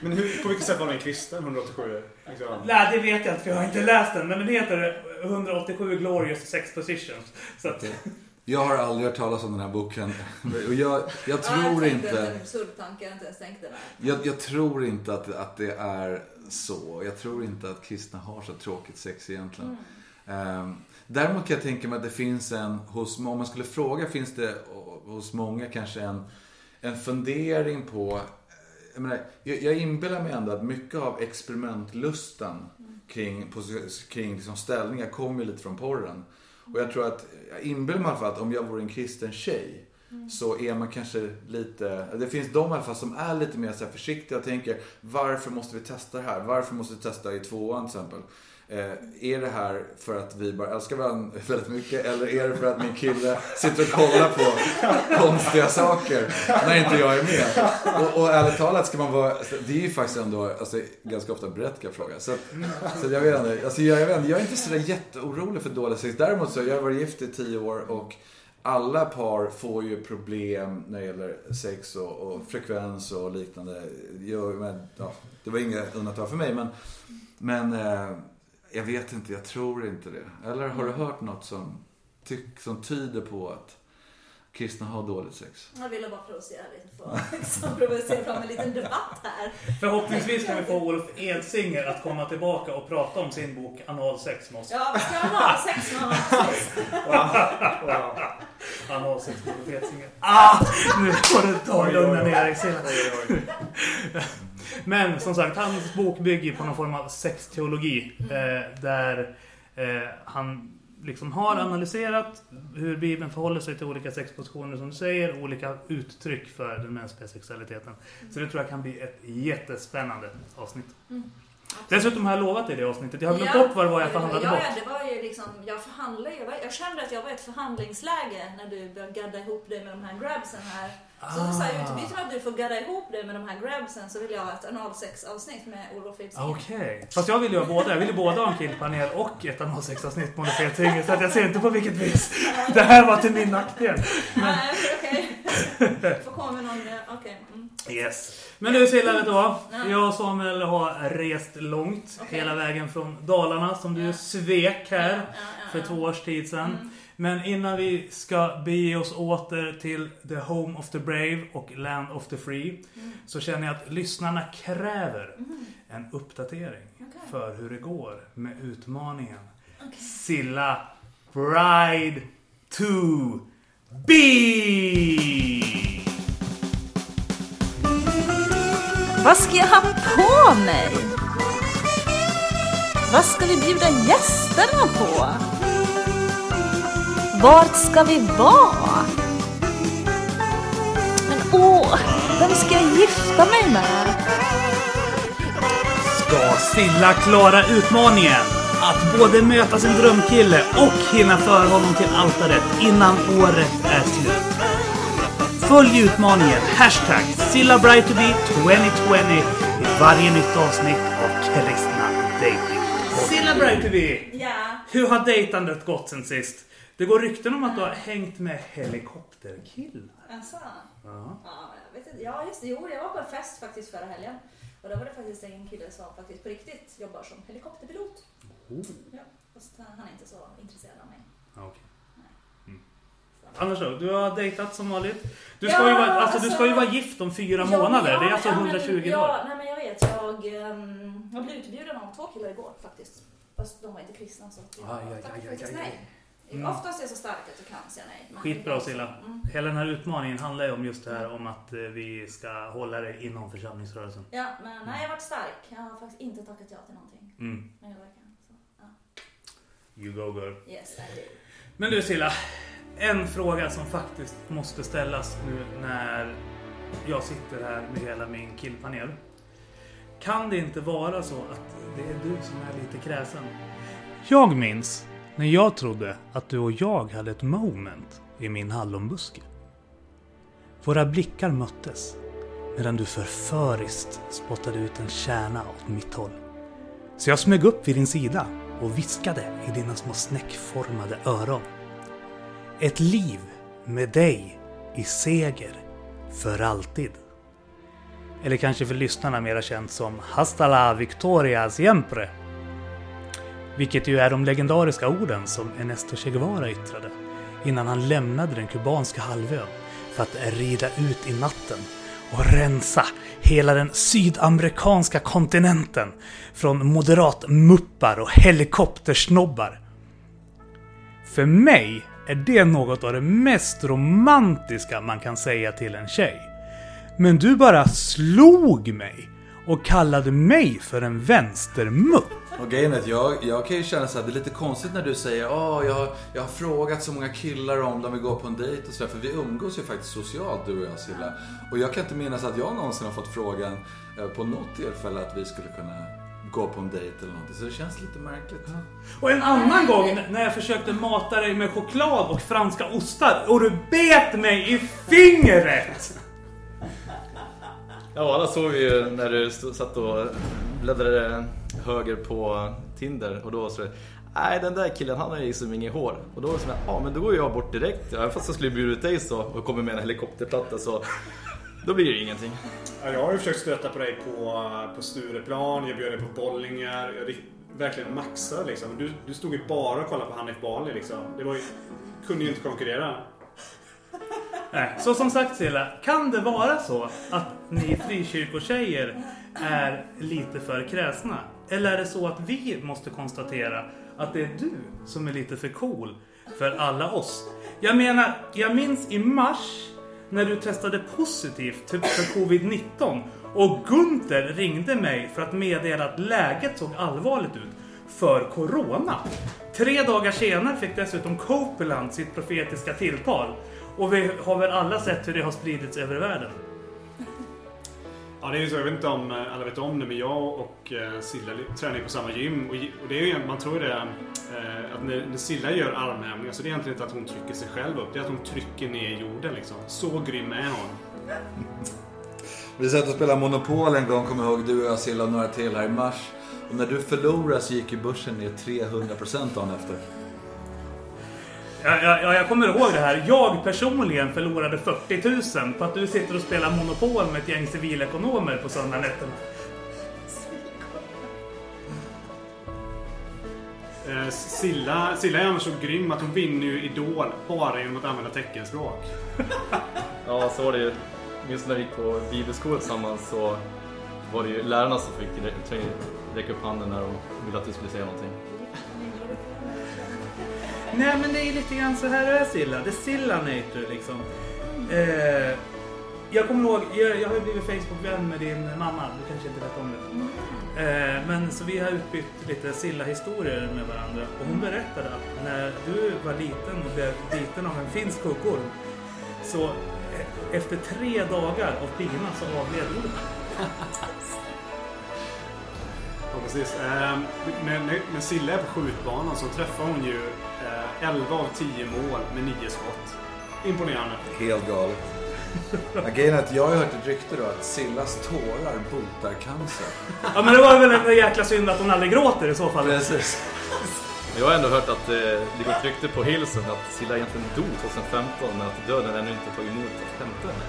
Men hur, på vilket sätt var den kristen, 187? Liksom? Nej, det vet jag inte för jag har inte läst den. Men den heter 187 Glorious Sex Positions. Så att, Jag har aldrig hört talas om den här boken. Och jag, jag tror ja, inte... En absurd tanke, jag har inte ens tänkt det där. Jag, jag tror inte att, att det är så. Jag tror inte att kristna har så tråkigt sex egentligen. Ehm, däremot kan jag tänka mig att det finns en, hos, om man skulle fråga, finns det hos många kanske en, en fundering på jag, menar, jag, jag inbillar mig ändå att mycket av experimentlusten kring, på, kring liksom ställningar kommer ju lite från porren. Och jag tror att, jag inbillar mig i alla fall att om jag vore en kristen tjej så är man kanske lite, det finns de i alla fall som är lite mer så försiktiga och tänker varför måste vi testa det här? Varför måste vi testa i tvåan till exempel? Eh, är det här för att vi bara älskar varandra [laughs] väldigt mycket eller är det för att min kille sitter och kollar på [laughs] konstiga saker när inte jag är med? Och, och ärligt talat ska man vara, det är ju faktiskt ändå alltså, ganska ofta berättigad fråga. Så, så jag vet inte, alltså, jag, jag, vet inte, jag är inte sådär jätteorolig för dålig sex. Däremot så, jag har varit gift i tio år och alla par får ju problem när det gäller sex och, och frekvens och liknande. Jag, men, ja, det var inga undantag för mig men, men eh, jag vet inte, jag tror inte det. Eller har du hört något som, som tyder på att kristna har dåligt sex? Jag ville bara provocera lite för liksom, provocera fram en liten debatt här. förhoppningsvis kan vi få Olof Edsinger att komma tillbaka och prata om sin bok Analsex med oss. Ja, vad ska jag ha? Sex med honom? Analsex med Olof Edsinger. [laughs] Ah! Nu får du ta och lugna ner dig. Men som sagt, hans bok bygger på någon form av sexteologi. Eh, där eh, han liksom har analyserat hur Bibeln förhåller sig till olika sexpositioner som du säger, olika uttryck för den mänskliga sexualiteten. Så det tror jag kan bli ett jättespännande avsnitt. Dessutom har jag lovat dig det avsnittet. Jag har glömt bort vad det var jag förhandlade ja, bort. Ja, det var ju liksom, jag förhandlade ju. Jag kände att jag var i ett förhandlingsläge när du började gadda ihop dig med de här grabsen här. Så du sa Ah. utbyte att du får gadda ihop dig med de här grabsen så vill jag ha ett analsex-avsnitt med Olof Edsinger. Okej. Fast jag vill ju ha båda. Jag vill ju både ha en killpanel och ett analsexavsnitt med Olof Edsinger. Så att jag ser inte på vilket vis det här var till min nackdel. Nej, för kommer någon... Eh, okej. Okay. Mm. Yes. Men du ser läget då. Jag och Samuel har rest långt. Okay. Hela vägen från Dalarna som du svek här för två års tid sedan. Mm. Men innan vi ska bege oss åter till The Home of the Brave och Land of the Free mm. så känner jag att lyssnarna kräver mm. en uppdatering okay. för hur det går med utmaningen okay. Silla Bride 2 B! Vad ska jag ha på mig? Vad ska vi bjuda gästerna på? Vart ska vi vara? Men åh, vem ska jag gifta mig med? Ska Silla klara utmaningen? Att både möta sin drömkille och hinna föra honom till altaret innan året är slut? Följ utmaningen hashtag SillaBrightToBe 2020 i varje nytt avsnitt av Kristna Dating. Silla Brightobe, Ja, hur har dejtandet gått sen sist? Det går rykten om att du har hängt med helikopterkillar. alltså. Ja. Ja, jag vet inte. Ja, just det. Jo, jag var på en fest faktiskt förra helgen. Och då var det faktiskt en kille som faktiskt på riktigt jobbar som helikopterpilot. Oh. Ja, fast han är inte så intresserad av mig. Okej. Mm. Så. Annars då? Du har dejtat som vanligt. Du Ja, ska, ju, vara, alltså, du alltså- ska ju vara gift om fyra Ja, månader. ja, det är alltså ja, men- 120 ja, nej men jag vet. Jag, um, jag blev utbjuden av två killar igår faktiskt. Fast de var inte kristna så jag Aj, aj, tackade faktiskt nej. Mm. Oftast är jag så stark att jag kan säga nej. Skitbra, Silla. Mm. Hela den här utmaningen handlar ju om just det här om att eh, vi ska hålla det inom församlingsrörelsen. Ja, men nej, jag har varit stark. Jag har faktiskt inte tackat ja till någonting. Mm. Men jag verkar. You go girl. Yes, I do. Men du Silla, en fråga som faktiskt måste ställas nu när jag sitter här med hela min killpanel. Kan det inte vara så att det är du som är lite kräsen? Jag minns när jag trodde att du och jag hade ett moment i min hallonbuske. Våra blickar möttes medan du förföriskt spottade ut en kärna åt mitt håll. Så jag smög upp vid din sida och viskade i dina små snäckformade öron. Ett liv med dig i seger för alltid. Eller kanske för lyssnarna mera känt som Hasta la Victoria siempre. Vilket ju är de legendariska orden som Ernesto Che Guevara yttrade innan han lämnade den kubanska halvön för att rida ut i natten och rensa hela den sydamerikanska kontinenten från moderatmuppar och helikoptersnobbar. För mig är det något av det mest romantiska man kan säga till en tjej. Men du bara slog mig och kallade mig för en vänstermupp. Och grejen är att jag, jag kan ju känna så att det är lite konstigt när du säger att jag, jag har frågat så många killar om de vill gå på en dejt och sådär. För vi umgås ju faktiskt socialt du och jag Silla. Och jag kan inte minnas att jag någonsin har fått frågan eh, på något tillfälle att vi skulle kunna gå på en dejt eller någonting. Så det känns lite märkligt. Och en annan gång när jag försökte mata dig med choklad och franska ostar och du bet mig i fingret! Ja, alla såg vi ju när du satt och bläddrade höger på Tinder och då sa det, Nej den där killen han har ju liksom inget hår. Och då var det som ja men då går jag bort direkt. Även fast jag skulle bjuda ut dig så och kommer med en helikopterplatta så då blir det ju ingenting. Ja, jag har ju försökt stöta på dig på, på Stureplan, jag bjöd dig på bollingar. Jag verkligen maxade liksom. Du, du stod ju bara och kollade på Hanif Bali liksom. Det var ju, kunde ju inte konkurrera. Nej, så som sagt Silla, kan det vara så att ni frikyrkotjejer är lite för kräsna? Eller är det så att vi måste konstatera att det är du som är lite för cool för alla oss? Jag menar, jag minns i mars när du testade positivt typ för covid-19 och Gunther ringde mig för att meddela att läget såg allvarligt ut för corona. Tre dagar senare fick dessutom Copeland sitt profetiska tilltal. Och vi har väl alla sett hur det har spridits över världen. Ja, det är ju så. Jag vet inte om eh, alla vet om det, men jag och eh, Silla tränar ju på samma gym. Och, det är ju, man tror det, eh, att när, Silla gör armhävningar så det är egentligen inte att hon trycker sig själv upp. Det är att hon trycker ner jorden liksom. Så grym är hon. [laughs] Vi satt och spelade Monopol en gång, kommer ihåg, du och jag Silla och några till här i mars. Och när du förlorade så gick ju börsen ner 300% dagen efter. Ja, ja, ja, jag kommer ihåg det här. Jag personligen förlorade 40 000 på att du sitter och spelar Monopol med ett gäng civilekonomer på söndagnätterna. Eh, Silla, Silla är annars så grym att hon vinner ju Idol bara genom att använda teckenspråk. [laughs] Ja, så var det ju. Minns när vi gick på bibelskola tillsammans så var det ju lärarna som fick rä- räcka upp handen när de ville att du skulle säga någonting. Nej men det är lite grann så här det är Silla. Det är Silla-nature liksom. Eh, jag kommer ihåg, jag, jag har ju blivit Facebook-vän med din mamma. Du kanske inte vet om det. Eh, men så vi har utbytt lite Silla-historier med varandra. Och hon berättade att när du var liten och blev biten av en finsk huggorm. Så eh, efter tre dagar av pina så avled hon. Ja, precis. Eh, när, när, när Silla är på skjutbanan så träffar hon ju 11 av 10 mål med 9 skott. Imponerande. Helt galet. Grejen är att jag har hört ett rykte då att Sillas tårar botar cancer. Ja men det var väl en jäkla synd att hon aldrig gråter i så fall. Precis. Jag har ändå hört att eh, det går ett rykte på Hilsen att Silla egentligen dog 2015 men att döden ännu inte tagit emot att hämta henne.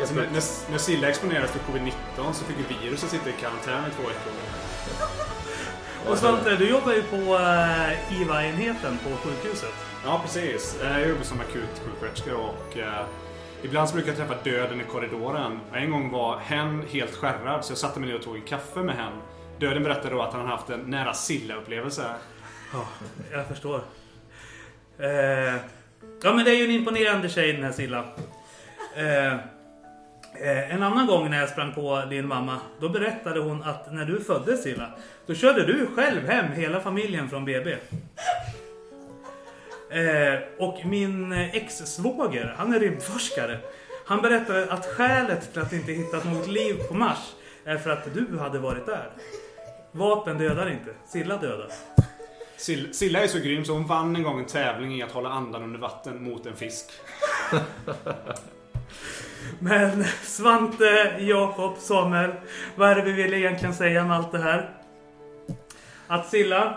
Alltså, när, när, när Silla exponerades för covid-19 så fick ju viruset sitta i karantän i två veckor. Och Svante, du jobbar ju på uh, IVA-enheten på sjukhuset. Ja, precis. Eh, Jag jobbar som akutsjuksköterska och eh, ibland så brukar jag träffa döden i korridoren. En gång var hen helt skärrad så jag satte mig ner och tog en kaffe med hen. Döden berättade då att han haft en nära Silla-upplevelse. Ja, jag förstår. Eh, ja, men det är ju en imponerande tjej den här Silla. Eh, eh, en annan gång när jag sprang på din mamma, då berättade hon att när du föddes Silla, då körde du själv hem hela familjen från BB. Eh, och min ex-svåger, han är rymdforskare. Han berättade att skälet till att inte hittat något liv på Mars är för att du hade varit där. Vapen dödar inte, Silla dödar. Sill- Silla är så grym så hon vann en gång en tävling i att hålla andan under vatten mot en fisk. [laughs] Men Svante, Jakob, Samuel, vad är det vi vill egentligen säga med allt det här? Att Silla,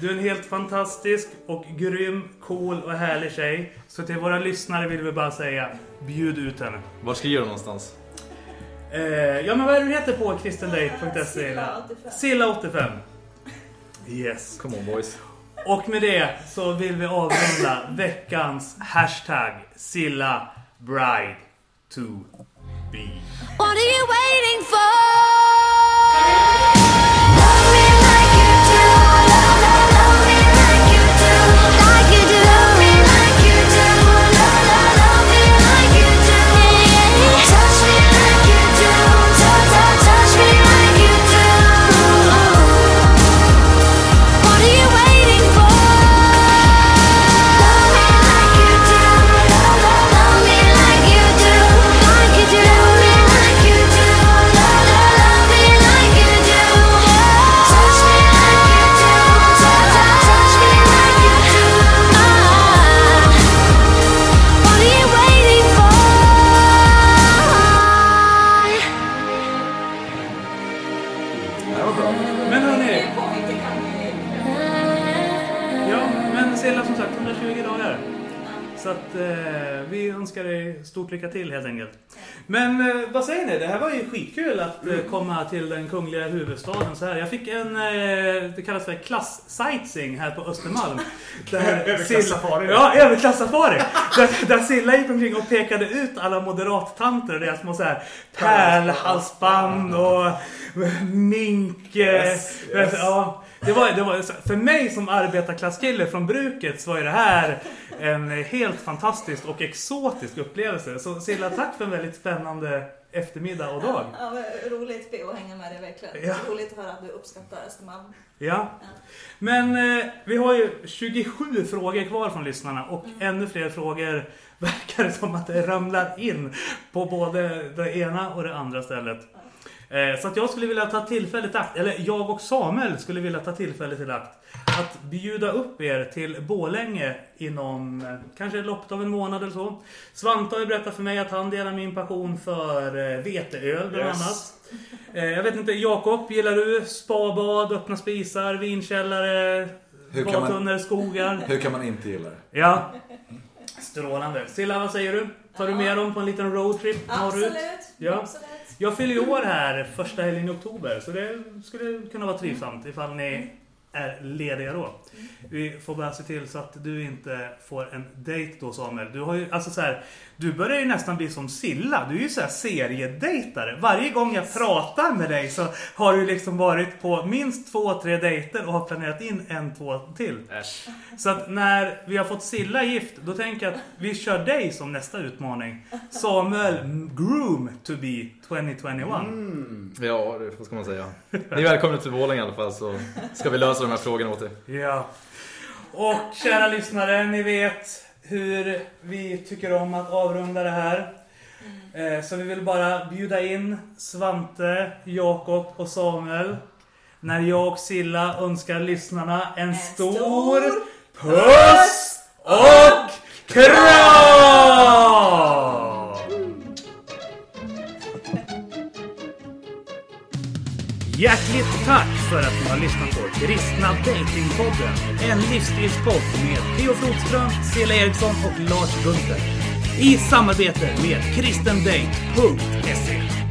du är en helt fantastisk och grym, cool och härlig tjej. Så till våra lyssnare vill vi bara säga, bjud ut henne. Var skriver du någonstans? Eh, ja men vad är det du heter på kristendate.se? Silla85. Silla85. Yes. Come on boys. Och med det så vill vi avrunda veckans hashtag Silla Bride to be. What are you waiting for? Lycka till helt enkelt. Men eh, vad säger ni? Det här var ju skitkul att eh, komma till den kungliga huvudstaden så här. Jag fick en, eh, det kallas för klass-sightseeing här på Östermalm. [laughs] Där Överklass-safari. Ja, överklass-safari. där, där Silla gick omkring och pekade ut alla moderattanter och deras små så här pärlhalsband och mink... eh, Yes, yes. Ja, det var, det var, för mig som arbetarklasskille från bruket så var ju det här en helt fantastisk och exotisk upplevelse. Så Silla, tack för en väldigt spännande eftermiddag och dag. Ja, men roligt P att hänga med dig verkligen. Ja. Roligt att höra att du uppskattar Östermalm. Ja. Men eh, vi har ju 27 frågor kvar från lyssnarna och ännu fler frågor verkar det som att det ramlar in på både det ena och det andra stället. Eh, så att jag skulle vilja ta tillfället akt, eller jag och Samuel skulle vilja ta tillfället i akt att bjuda upp er till Bålänge inom eh, kanske loppet av en månad eller så. Svante har ju berättat för mig att han delar min passion för eh, veteöl bland Yes. annat. Eh, Jag vet inte, Jakob, gillar du spabad, öppna spisar, vinkällare, badtunnor, skogar? [laughs] Hur kan man inte gilla det? Ja. Strålande. Silla, vad säger du? Tar du med dem på en liten roadtrip norrut? Absolut. Ja. Absolut. Jag fyller ju år här första helgen i oktober, så det skulle kunna vara trivsamt ifall ni är lediga då. Vi får bara se till så att du inte får en dejt då Samuel. Du har ju, alltså så här, du börjar ju nästan bli som Silla. Du är ju så här seriedejtare. Varje gång jag pratar med dig så har du liksom varit på minst två, tre dejter och har planerat in en, två till. Äsch. Så att när vi har fått Silla gift, då tänker jag att vi kör dig som nästa utmaning. Samuel Groom to be 2021. Ja, det- vad ska man säga? Ni är välkomna till Borlänge i alla fall så ska vi lösa de här frågorna åt er. Ja. Och kära lyssnare, ni vet hur vi tycker om att avrunda det här. Eh, Så vi vill bara bjuda in Svante, Jakob och Samuel. När jag och Silla önskar lyssnarna en, stor, stor puss och kram! Hjärtligt tack för att ni har lyssnat på Kristna Datingpodden. En livsstilspodd med Theo Flodström, Cela Eriksson och Lars Gunther. I samarbete med kristendate.se.